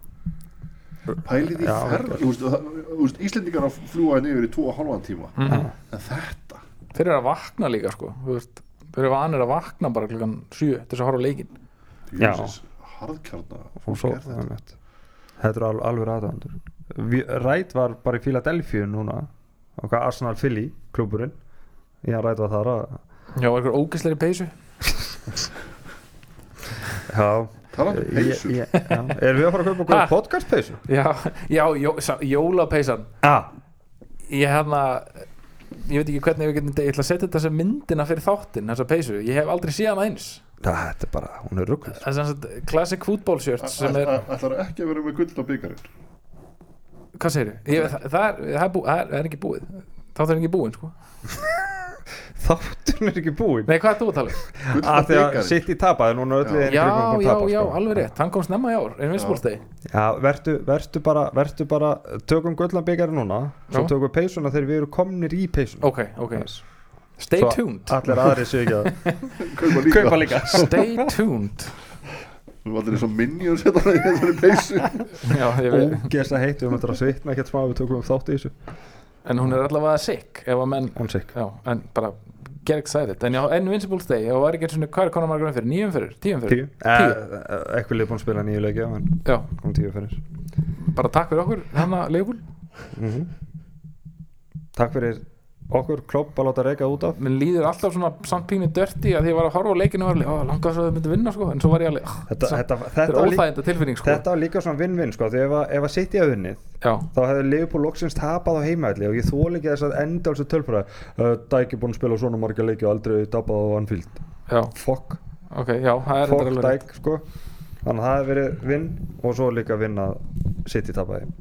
Pælið í ferð Íslendingar að fljúa henni yfir í 2 og halvan tíma.
Mm.
En þetta?
Þeir eru að vakna líka sko. Þeir eru vanir að vakna bara klukkan 7 til þess að horfa á leikin
Já. Og
fólk
svo
er þetta.
þetta eru al- alveg aðdæðandur Rætt var bara í Philadelphia núna og hvað Arsenal Philly klúburinn já, Rætt var þar að
Já, einhver ógæsleiri peysu?
Já,
Talandi um
ég,
peysu.
ég, já. erum við að fara að kaupa
Ha?
okkur podcast peysu?
Já, já jó, sá- jólapeysan.
Ah,
Ég hérna Ég veit ekki hvernig við getum Ég ætla að setja þetta sem myndina fyrir þáttinn Þessa peysu, ég hef aldrei séð hana eins
þetta er bara, hún er ruggð
Það er sagt classic football shirt sem er,
Ætlar ekki að vera með gull á byggarinn
hvað segir ég, það, það, er, það, er bú, það er- það er ekki búið. Þá er ekki búin sko.
Þátturinn er ekki búinn?
Nei, hvað er þú að tala um?
Gull á
að því að
byggarinn
City tapaði núna öll
Já.
í
Já, já,
tapa,
já,
sko.
alveg rétt. Hann kom snemma í ár, Invincible
Já, vertu, vertu bara, vertu bara tökum gullnabikari núna svo
Já.
tökum við peysuna þegar við erum komnir í peysuna.
Ok, ok Stay
Svo
tuned.
allir aðri séu ekki að
Kaupa líka.
Kaupa líka.
Stay tuned.
Þú var allir eins og minions hérna í þessari peysu.
Já, ég veit.
Ógeðslega heitt, við möttum að svitna ekkert smá við tökum upp þátt í þessu.
En hún er allavega sick Ef að menn
on sick.
Já, en bara get excited En já, Invincible Stay Og var ekki eins og hvað er konar margar fyrir? Nýjum fyrir? Tíum fyrir?
tíu, eh, eitthvað liðbúin að spila nýju leiki já, en
Já,
kom tíu fyrir
bara takk fyrir okkur Hanna Leifbúl
mm takk fyrir okkur klopp að láta reyka út af.
Mér líður alltaf svona samt pínu dörti að því ég var að horfa á leikinu og var langast að þau myndi vinna sko. En svo var ég alveg,
þetta,
þetta,
þetta,
þetta er óþæginda tilfinning sko.
Þetta var líka svona vinn-vinn sko, því ef að, að City að unnið
Já,
þá hefði Liverpool loksins tapað á heimaðli og ég þól ekki þess að enda alls að uh, Dæk er búin að spila svona marga leiki og aldrei tapað á Anfield.
Já,
fuck,
ok, já, það
fuck
þetta alveg rétt.
Dæk sko. þannig að það hefði verið vinn og svo líka vinn að City tapaði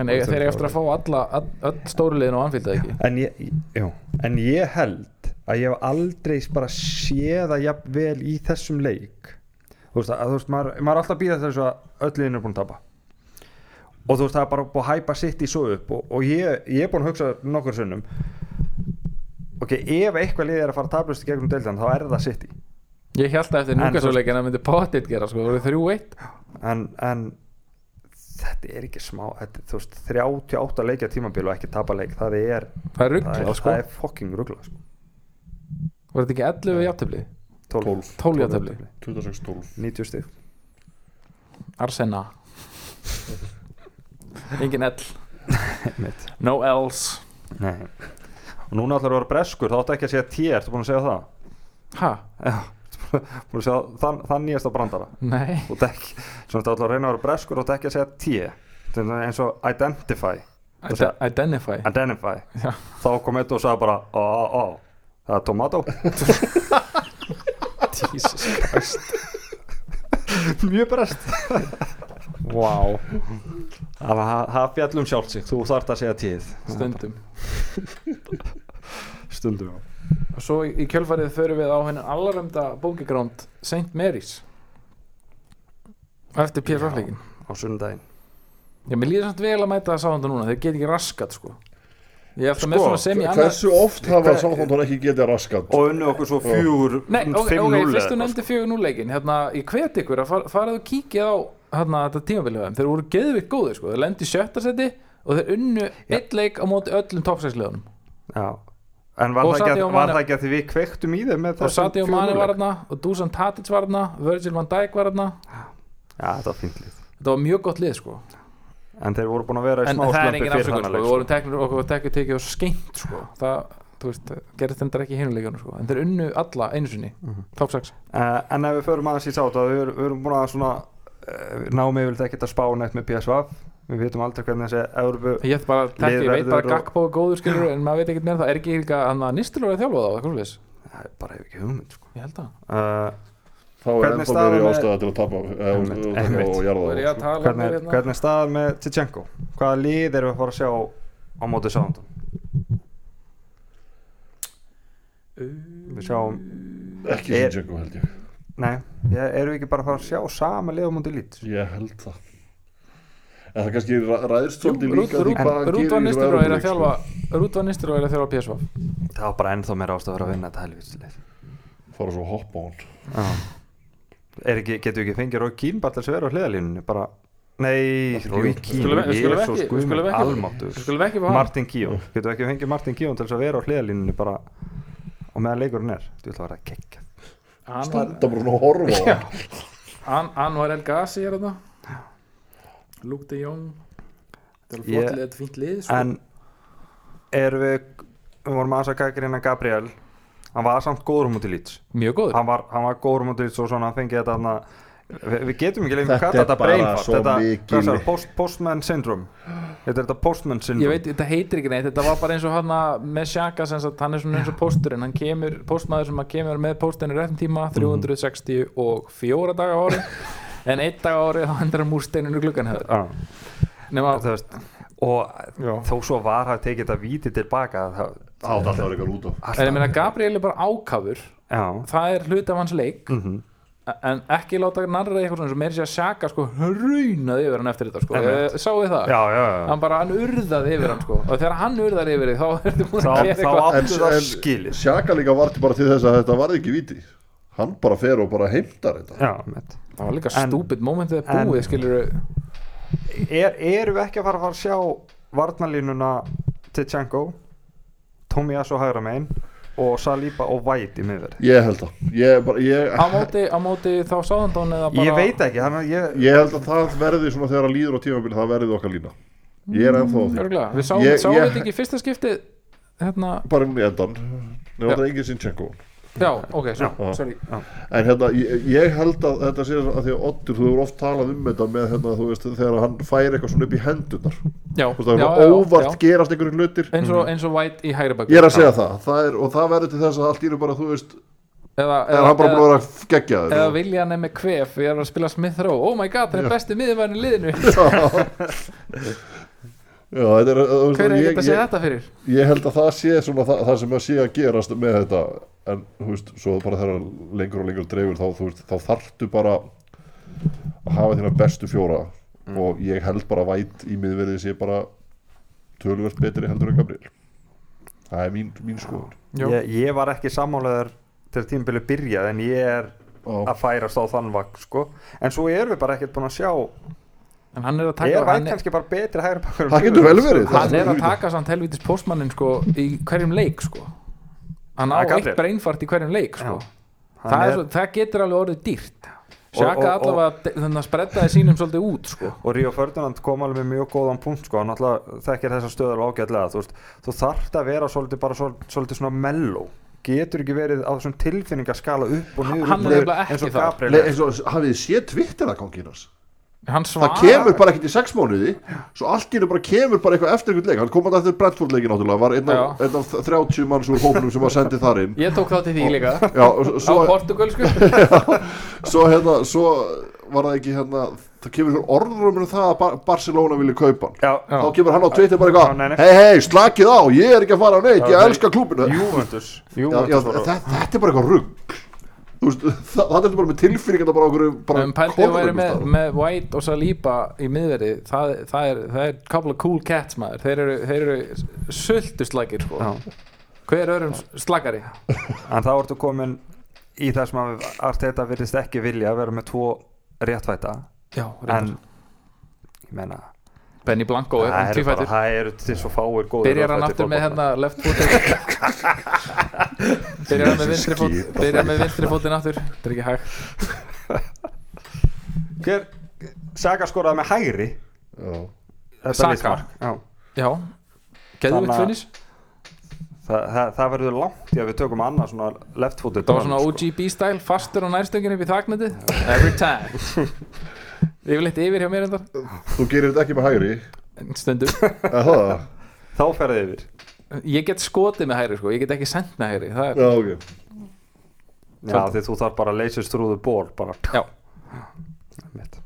En þeir eru eftir að fá alla, all, öll stóru liðin á anfíld eða ekki?
En ég, jú, en ég held að ég hef aldrei bara séð að jafn vel í þessum leik. Þú veist, að, þú veist maður, maður er alltaf að býða þessu að öll liðin er búin að tapa. Og þú veist það er bara búin að hæpa sitt í svo upp og, og ég, ég er búin að hugsa nokkur sunnum ok, ef eitthvað lið er að fara tablust í gegnum deildan þá er það sitt í
Ég held að eftir
En
núkassuleikin að myndi potið gera sko, það voru þrjú eitt.
En, en þetta er ekki smá þetta, þú veist, 38 leikja tímabil og ekki tapa leik það er,
Það er
það
rugglað
er,
sko
það er fucking ruggla sko.
Var þetta ekki 11 jafntöfli?
12,
12 jafntöfli
26, 12
90 stig
Arsena Engin L. No L's
Nei. og núna ætlar að vera breskur þá áttu ekki að segja T, ertu búin að segja það?
Ha?
Já, að segja þann, þann nýjasta brandara.
Nei.
Og dekk, svona þetta ætlar að reyna að vera breskur og ekki að segja T. Þetta er eins og identify.
Ide Identify.
Identify.
Já.
þá kom eitt og sagði bara ó, ó, ó, það er tomato.
Jesus Christ.
Mjög brest
Wow
það fjallum sjálft sig, þú þarft að segja tíð
Stundum
stundum
Og svo í kjölfarið förum við á henni allarömda bókigránd St. Mary's. Eftir PSV-leikin
á sunnudaginn.
Já, mér líður samt vel að mæta það sáðan núna Þeir get ekki raskat sko. Ég er alltaf með
Sko,
svona sem í annað
Hversu oft hafa sáþóndan ekki getið raskat
og unnu okkur svo fjögur
Nei, ok,
5-0
ok,
eða
fyrst þú
eitthvað,
nefndi fjögur núleikin Hérna, ég hvet ykkur að far, farað og kíkja á hérna, þetta þeim. Þeir voru geðvikt góðir sko. Þeir lendi í sjötta seti og þeir unnu eitt leik á móti öllum toppsæksleðunum
Já. En var
Og
það, ekki, var það ekki að því við kveiktum í þeim með
Og Sadio
fjögur
Mane var hérna og Dusan Tadic var hérna Virgil van Dijk var hérna
já, þetta var fínt lið.
Þetta var mjög gott lið sko.
En þeir voru búin að vera í
En
smá
það
slömpi
engin
fyrir þannig
sko. Við vorum teknir okkur tekið tekið og skeint sko. Það, þú veist, gerðist þetta ekki í hinuleikunum sko. En þeir unnu alla einu sinni
Mhm.
Top 6
uh, en ef við förum aðeins í sátt við, við erum búin að svona uh, náum yfirleitt ekkert að spá neitt með PSV við vitum aldrei hvernig þessi Európu
Ég, bara, tek, ég veit bara Gakpo er góður skilur En maður veit ekkert meira um það Er ekki líka hann að Nistelur að þjálfa þá eitthvað svoleiðis?
það er bara ekki hugmynd sko.
Ég held að
uh,
Þá er
Hvernig
ennþá
með-
ástæða til að tapa eh, og-
er
jarða
um
hvernig,
hérna
hvernig er staðan með Tchenko hvaða lið erum við að fara að sjá á móti sándum við sjáum
Ekki
Er-
Sinchenko held ég
nei, erum við ekki bara að fara að sjá sama lið á móti lít
Ég held það það kannski ræðst svolítið líka því hvað hann
Rút
gerir
var
í
Nistelur að er að
Evrópuleik,
þjálfa
sko.
Rút var Nistelur að er að þjálfa PSV
það var bara ennþá meira ástæður að vinna þetta helvitslið
Fara svo að hoppa á hann.
Já. Er ekki, getur við ekki fengið Rói Kín bara til þess að vera á hliðalínunni bara, nei, Rói Kín
við ekki fá hann.
Martin Kíón, getur við ekki fengið Martin Kíón til þess að vera á hliðalínunni bara og meðan leikurinn er, þú ætla að vera að
Hann
Standa
var-
bara að horfa
Anwar El Ghazi er þarna Luke de Jong. Þetta er
Ég-
flott lið, þetta er fínt lið sko.
en erum við við vorum aðeins að gækja hérna Gabriel. Hann var samt góður um út í lít
Mjög góður.
Hann var, hann var góður um út í lít og svona hann fengið þetta hana, við, við getum ekki lengur
er
þetta brainfart
svo
þetta, hvað sagði, post, postman syndrome. Þetta er þetta postman
Ég
syndrome
veit, þetta heitir ekki neitt, þetta var bara eins og hann með Sjaka sem sagt, hann er svona eins og pósturinn. Hann kemur, póstmaður sem að kemur með póstinu réttum tíma, 364 daga á ári en einn dag á ári þá hendur hann múrsteininu gluggan
þú veist og
Já.
þó svo var að tekið þetta víti tilbaka það,
Það átti alltaf að reyka út af
en ég meina Gabriel er bara ákafur.
Já,
það er hlut af hans leik.
Mm
en ekki láta narra eitthvað svona sem meiri sér að Sjaka sko hrunaði yfir hann eftir þetta sko. Eh, sáu þið það?
já, já, já.
hann bara, hann urðaði yfir hann sko. Og þegar hann urðar yfir þig þá ertu búin
þá,
að gera
þá
eitthvað.
áttu það skilið.
Sjaka líka var til bara til þess að þetta varði ekki víti. Hann bara fer og bara heimtar þetta.
Já, mitt
það var líka stúpid momentið
en-
búið skilur
er, erum við ekki að fara að fara að sjá varnalínuna Tchenko Tomias og hægra megin og Saliba og White í miðverð
Ég held það. Ég, bara, ég,
á móti, á móti þá sáðandón eða bara
ég veit ekki ég,
ég held að það verði svona þegar að líður á tímabili það verði okkar lína. Ég er ennþá á því.
Við sáum, þetta ekki í fyrsta skipti hérna,
Bara í endan Nefnum þetta engin Sinchenko
já, ok, svo,
Já.
sorry.
En hérna, ég, ég held að þetta sé að því að Oddur, þú hefur oft talað um þetta með hérna, þú veist, þegar hann fær eitthvað svona upp í hendunar
já,
Þú veist, það
já,
er
já,
óvart
já.
gerast einhverjum hlutir.
Eins og, eins og White í hægri bak.
Ég er að segja það, það er, og það verður til þess að allt í einu bara, þú veist,
eða,
er hann bara búin að
eða,
vera geggjaður
eða vilja hann er með kvef við erum að spila Smith Rowe, oh my god, það er besti miðurvæðin í liðinu
Já, þetta er,
hver er
ég,
ekki að segja
ég,
þetta fyrir
ég held að það sé svona það, það sem að sé að gerast með þetta en, þú veist, svo bara þegar lengur og lengur dreifur þá, þú veist, þá þarftu bara að hafa þína bestu fjóra og ég held bara væt í miðverði sé bara tölvöld betri heldur en Gabriel það er mín, mín skoðun
Já.
ég, ég var ekki sammálaður til tímabili byrjað en ég er
Já.
að færast á þann vagn sko. en svo erum við bara ekkert búin að sjá
en hann er að taka hann, er-
kannski bara betri hægri bakkur
Það getur vel verið.
hann er að taka samt helvitis postmannin sko í hverjum leik sko hann á
Það er Gabriel.
eitt breinfart í hverjum leik sko
Já.
það,
Hann
er,
er-
svo, það getur alveg orðið dýrt
Og-
Sjaka
og- og-
allavega þannig að spredaði sínum svolítið út sko
og Ríó Ferdinand kom alveg með mjög góðan punkt sko, hann náttúrulega þekkir þessa stöður ágætlega þú, veist, þú þarft að vera svolítið bara svol- svolítið svona mellow getur ekki verið á þessum tilfinningaskala upp og niður
Hann
upp og
er
niður,
nefnilega
eins og
ekki það.
Gabriel
Le,
er.
eins og hafið þið séð Twitter að ganginas
hann
það kemur bara ekkert í sex mánuði svo allt í hennu bara kemur bara eitthvað eftir einhvern leik. Hann kom að eftir Brentford leikin náttúrulega var einn af, einn af 30 manns úr hóknum sem var sendið þar inn.
Ég tók þátt í því líka.
Já, og
á
svo,
portugalsku
svo hérna svo var það ekki hérna það kemur orður um það að Bar Barcelona vilja kaupa hann.
Já,
Já.
þá kemur hann á Twitter bara eitthvað hei hei slakið á, ég er ekki að fara á neitt ég elska
voru-
þetta, er bara eitthvað rugg veist, það, það er bara með tilfinningar bara okkur bara
um pæltið að væri með, með White og Saliba í miðverði það, það, er, það er couple of cool cats maður. Þeir eru, þeir eru sultuslækir sko.
Já.
hver öðrum slagari
en þá ertu komin í það sem að Arteta virðist ekki vilja að vera með tvo réttvæta.
Já,
en ég meina
Benny Blanco er
bara,
tvífættur
það eru til svo fáir góður
byrjar hann aftur með hérna left footed? Byrjar hann með vinstri fót byrjar með vinstri fótin aftur? Þetta er ekki hægt.
Hver Saga skoraði með hægri.
Já.
þetta
Saka?
Já. Þannig að-
finnis
það, það, það verður langt í að við tökum annað svona left footed
það var svona OGB style fastur á nærstönginu upp í þaknetið. Every time yfirleitt yfir hjá mér endar
þú gerir þetta ekki með hægri.
Stundum
sko. þá ferði yfir.
Ég get skotið með hægri sko, ég get ekki sendt með hægri. Það er,
já, ok.
Já því þú þarf bara að through the ball bara.
Já,
mitt.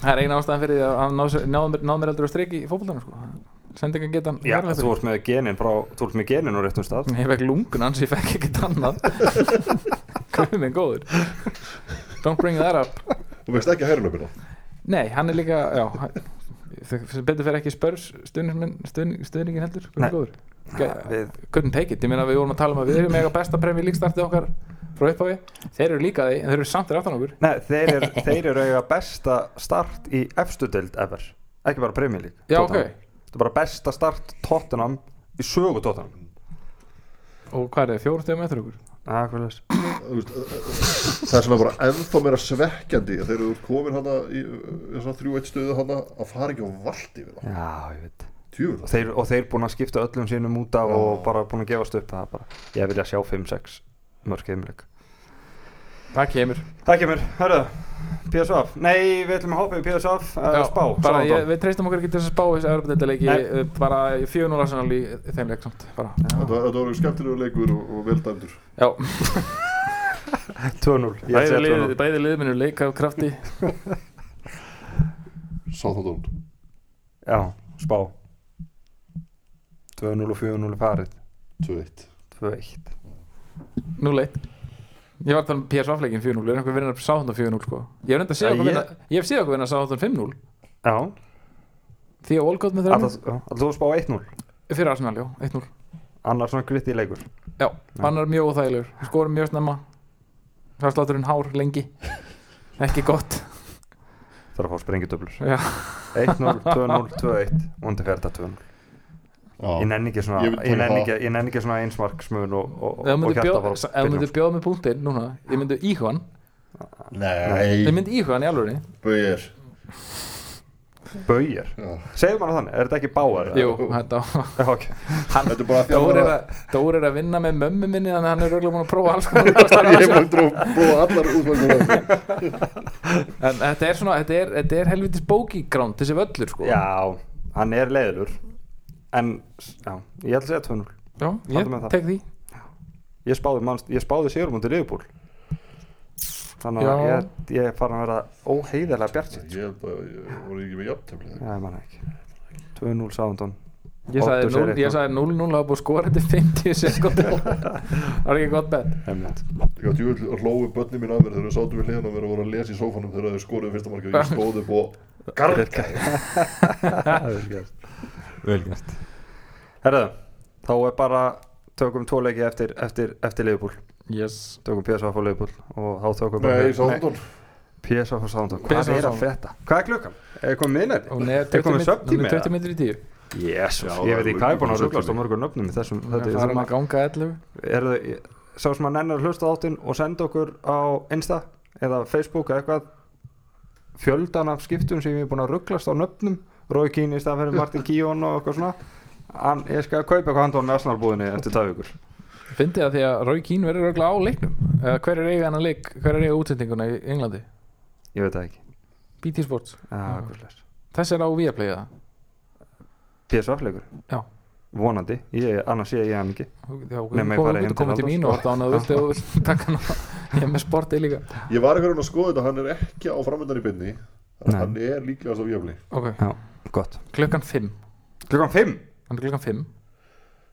það er eina ástæðan fyrir því að hann náð náð mér, náð mér aldrei að streiki í fótboltanum sko. sendingan geta hann
já þú ert með genin frá þú ert með genin á réttum stað.
Ég fekk lungun hans, ég fekk ekkert annað. Hvað minn góður. Don't bring that up
þú veist ekki hægri
nei, hann er líka já, hann- sem betur fyrir ekki spörs stuðningin, stuðning, stuðningin heldur er couldn't take it, ég meina við vorum að tala um að við erum mega besta premjör líkstartið okkar frá upphafi. Þeir eru líka því, en þeir eru samt þér aftan okkur.
Nei, þeir, er, þeir eru eiga besta start í efstu deild ever. Ekki bara Premier League
já, ok,
þetta er bara besta start Tottenham í sögu Tottenham.
Og hvað er það, fjóru stegum eftir okkur?
Ah,
Þú það er svona bara ennþá meira svekkjandi að þeir eru komin hana í þrjú eitt stöðu hana að fara ekki á valdi við það
já, ég veit og þeir, og þeir búin að skipta öllum sínum út af
Já.
og bara búin að gefast upp er bara, ég vilja sjá 5-6 mörg heimleik
það kemur
það kemur, hörðu PSV, nei við ætlum að hoppa í PSV uh, spá,
bara ég, við treystum okkur ekki til að spá þessi eh, bara í 4-0 Arsenal í þeim leik samt
þetta voru skemmtilegu leikur og, og vel dæmdur
já,
2-0, ég
bæði
sé
lið,
2-0
bæði liðminu leik af krafti.
Sáþóndón
já, spá. 2-0 og 4-0 er farið.
2-1
2-1
0-1 ég var að tala um PSV-leikin 4-0 er einhver vinnar sáhundan 4-0 sko. Ég hef reynda að segja
ég-
hef séð okkur vinna sáhundan 5-0
já,
því að Olgótt með 3-0
alltaf þú spá 1-0
fyrir Arsenal, já, 1-0
annar svona gritti leikur.
Já, hann er mjög óþægilegur. Skorum mjög snemma hræðslátturinn hár lengi. Ekki gott.
Það er að fá sprengitöflur.
Já,
1-0, 2-0, 2-1 vondi fer þetta 2-0 ég nenni ekki svona ekki svona einsmarksmun og, og,
ef þú
og
myndir bjóða með punktinn núna ég myndi íhuga hann. Ég
Nei,
myndi íhuga hann í alvörinni
bauðir
Bauir, segðu maður þannig, er þetta ekki báar?
jú, þetta
er bara því að
Dór er, Dór er að vinna með mömmu minni þannig að hann er röglega búin að prófa alls.
Ég er búin að prófa allar útfæðum
en þetta er svona þetta er, þetta er helvitis bókigránd þessi völlur sko.
Já, hann er leiðilur En, já, ég ætla að segja 2-0
Já, ég
með það.
tek því.
Ég spáði, spáði sérum undir Liverpool Þannig að ég, ég er farin að vera óheiðilega bjart sitt
Ég voru ekki með jafntefni
Já, ég manna ekki. 2-0 Sándon
Ég sagði
Oddur segir
0 ég sagði 0-0 hafa búið skora þetta 50 sekundum það var ekki gott bet.
Einmitt.
Ég hlóðu börni mín af mér þegar þau sátum við hliðan og verið að lesa í sófanum þegar þau skoruðu fyrsta markið. Og ég stóði upp og garga
Vel gert. Vel gert. Herðu, þá er bara tökum tvo leiki eftir, eftir, eftir Liverpool
yes.
Tökum PSV á Leifbúl og þá tökum
Nei, Sándón
PSV á Sándón, hvað er að frétta? Hvað er klukkan? Er komið?
Hún er
Er komið
20
svefntími,
minn- hún er 20
eða?
minnir í tíu.
Jésus, ég veit
það
ekki
er
hvað er búin að rugglast á mörgum nöfnum í þessum
Það
þetta
er
er
farin
sem
að ganga 11
er það sá sem að nennar að hlusta á áttinn og senda okkur á Insta eða Facebook eða eitthvað fjöldan af skiptum sem ég er búin að rugglast á nöfnum Rói Kín í stað fyrir Martin Kíón og eitthvað svona hann, ég skal kaupa eitthvað handón með Arsenal-búðinni eftir það ykkur
Fyndi það því að Rói Kín verður örugglega á leiknum. Eða hver er eiga hennar leik, hver er eiga útsendinguna í Englandi?
Ég veit það ekki.
BT Sports.
Ja, mm.
Þess er á Viaplay eða?
PSV-leikur
Já.
vonandi, ég, annars sé ég hann ekki. Nema ég fari heim
þú
til
komið til mín og orða hann að og viltu taka hann á- Ég er með sportið líka.
Ég var eitthvað að skoða þetta, hann er ekki á framöndan í
Nei.
Hann er líklegast á Viafli
Ok,
gott.
Klukkan 5
klukkan 5
Hann er klukkan 5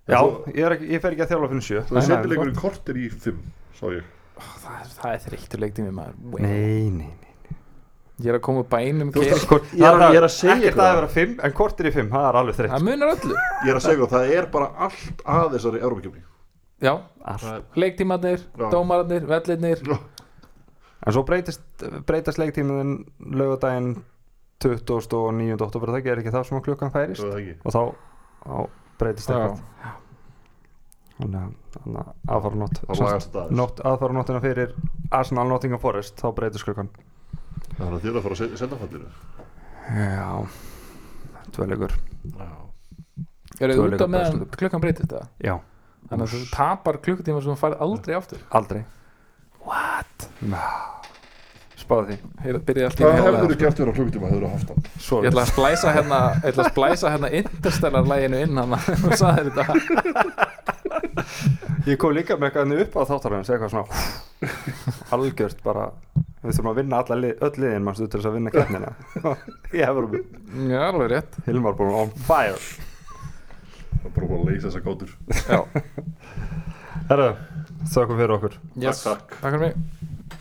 já,
svo-
ég, er ekki, ég fer ekki að þjála fyrir 7
Svo er settileikurinn kortir í 5 Sá ég.
Það er, það er þreyttur leiktími maður. Wow.
nei, nei, nei
Ég er að koma bænum
Þú Ég er að-
það-
ég er að segja
ekkert
ykkur
að
það.
vera 5 en kortir í 5, það er alveg þreytt.
Það munar öllu.
Ég er að segja það, það er bara allt að þessari Európa-kjöfni
Já,
Já.
dómararnir, vellirnir
En svo breytist, breytast leiktímiðin lögadaginn 29. oktober það er ekki það sem að klukkan færist?
Svo er það ekki.
Og þá, þá breytist
Já.
eitthvað þannig að- þannig að aðfaranótt
Það lagast þetta aðeins.
nótt, aðfaranóttina fyrir Arsenal Nottingham Forest þá breytist klukkan.
Það er að þér að fara að se- senda fallinu
já. Tvöleikur
Já.
Eru þið út af meðan klukkan breytist það?
já,
Þannig að þú tapar klukkutíma sem þú farið aldrei aftur?
Aldrei.
What?
Spáði því.
Heyrðu, byrjaði allt í einu
hefur þú gert þér á klukkutíma hefur þú haft?
Svo
Ég ætla að splæsa hérna Ég ætla að splæsa hérna Interstellar læginu inn hann og sagði þetta.
Ég kom líka með eitthvað upp á þáttarinn segja eitthvað svona algjört bara við þurfum að vinna alla lið, öll liðin mannstu til þess að vinna keppnina. Ég hefur
Já, alveg rétt.
Hilmar búin on fire.
Það bara búin að leysa þessa gátur
Já,
Herra, þökkum fyrir okkur.
Yes.
Takk, takk.
Takk fyrir mig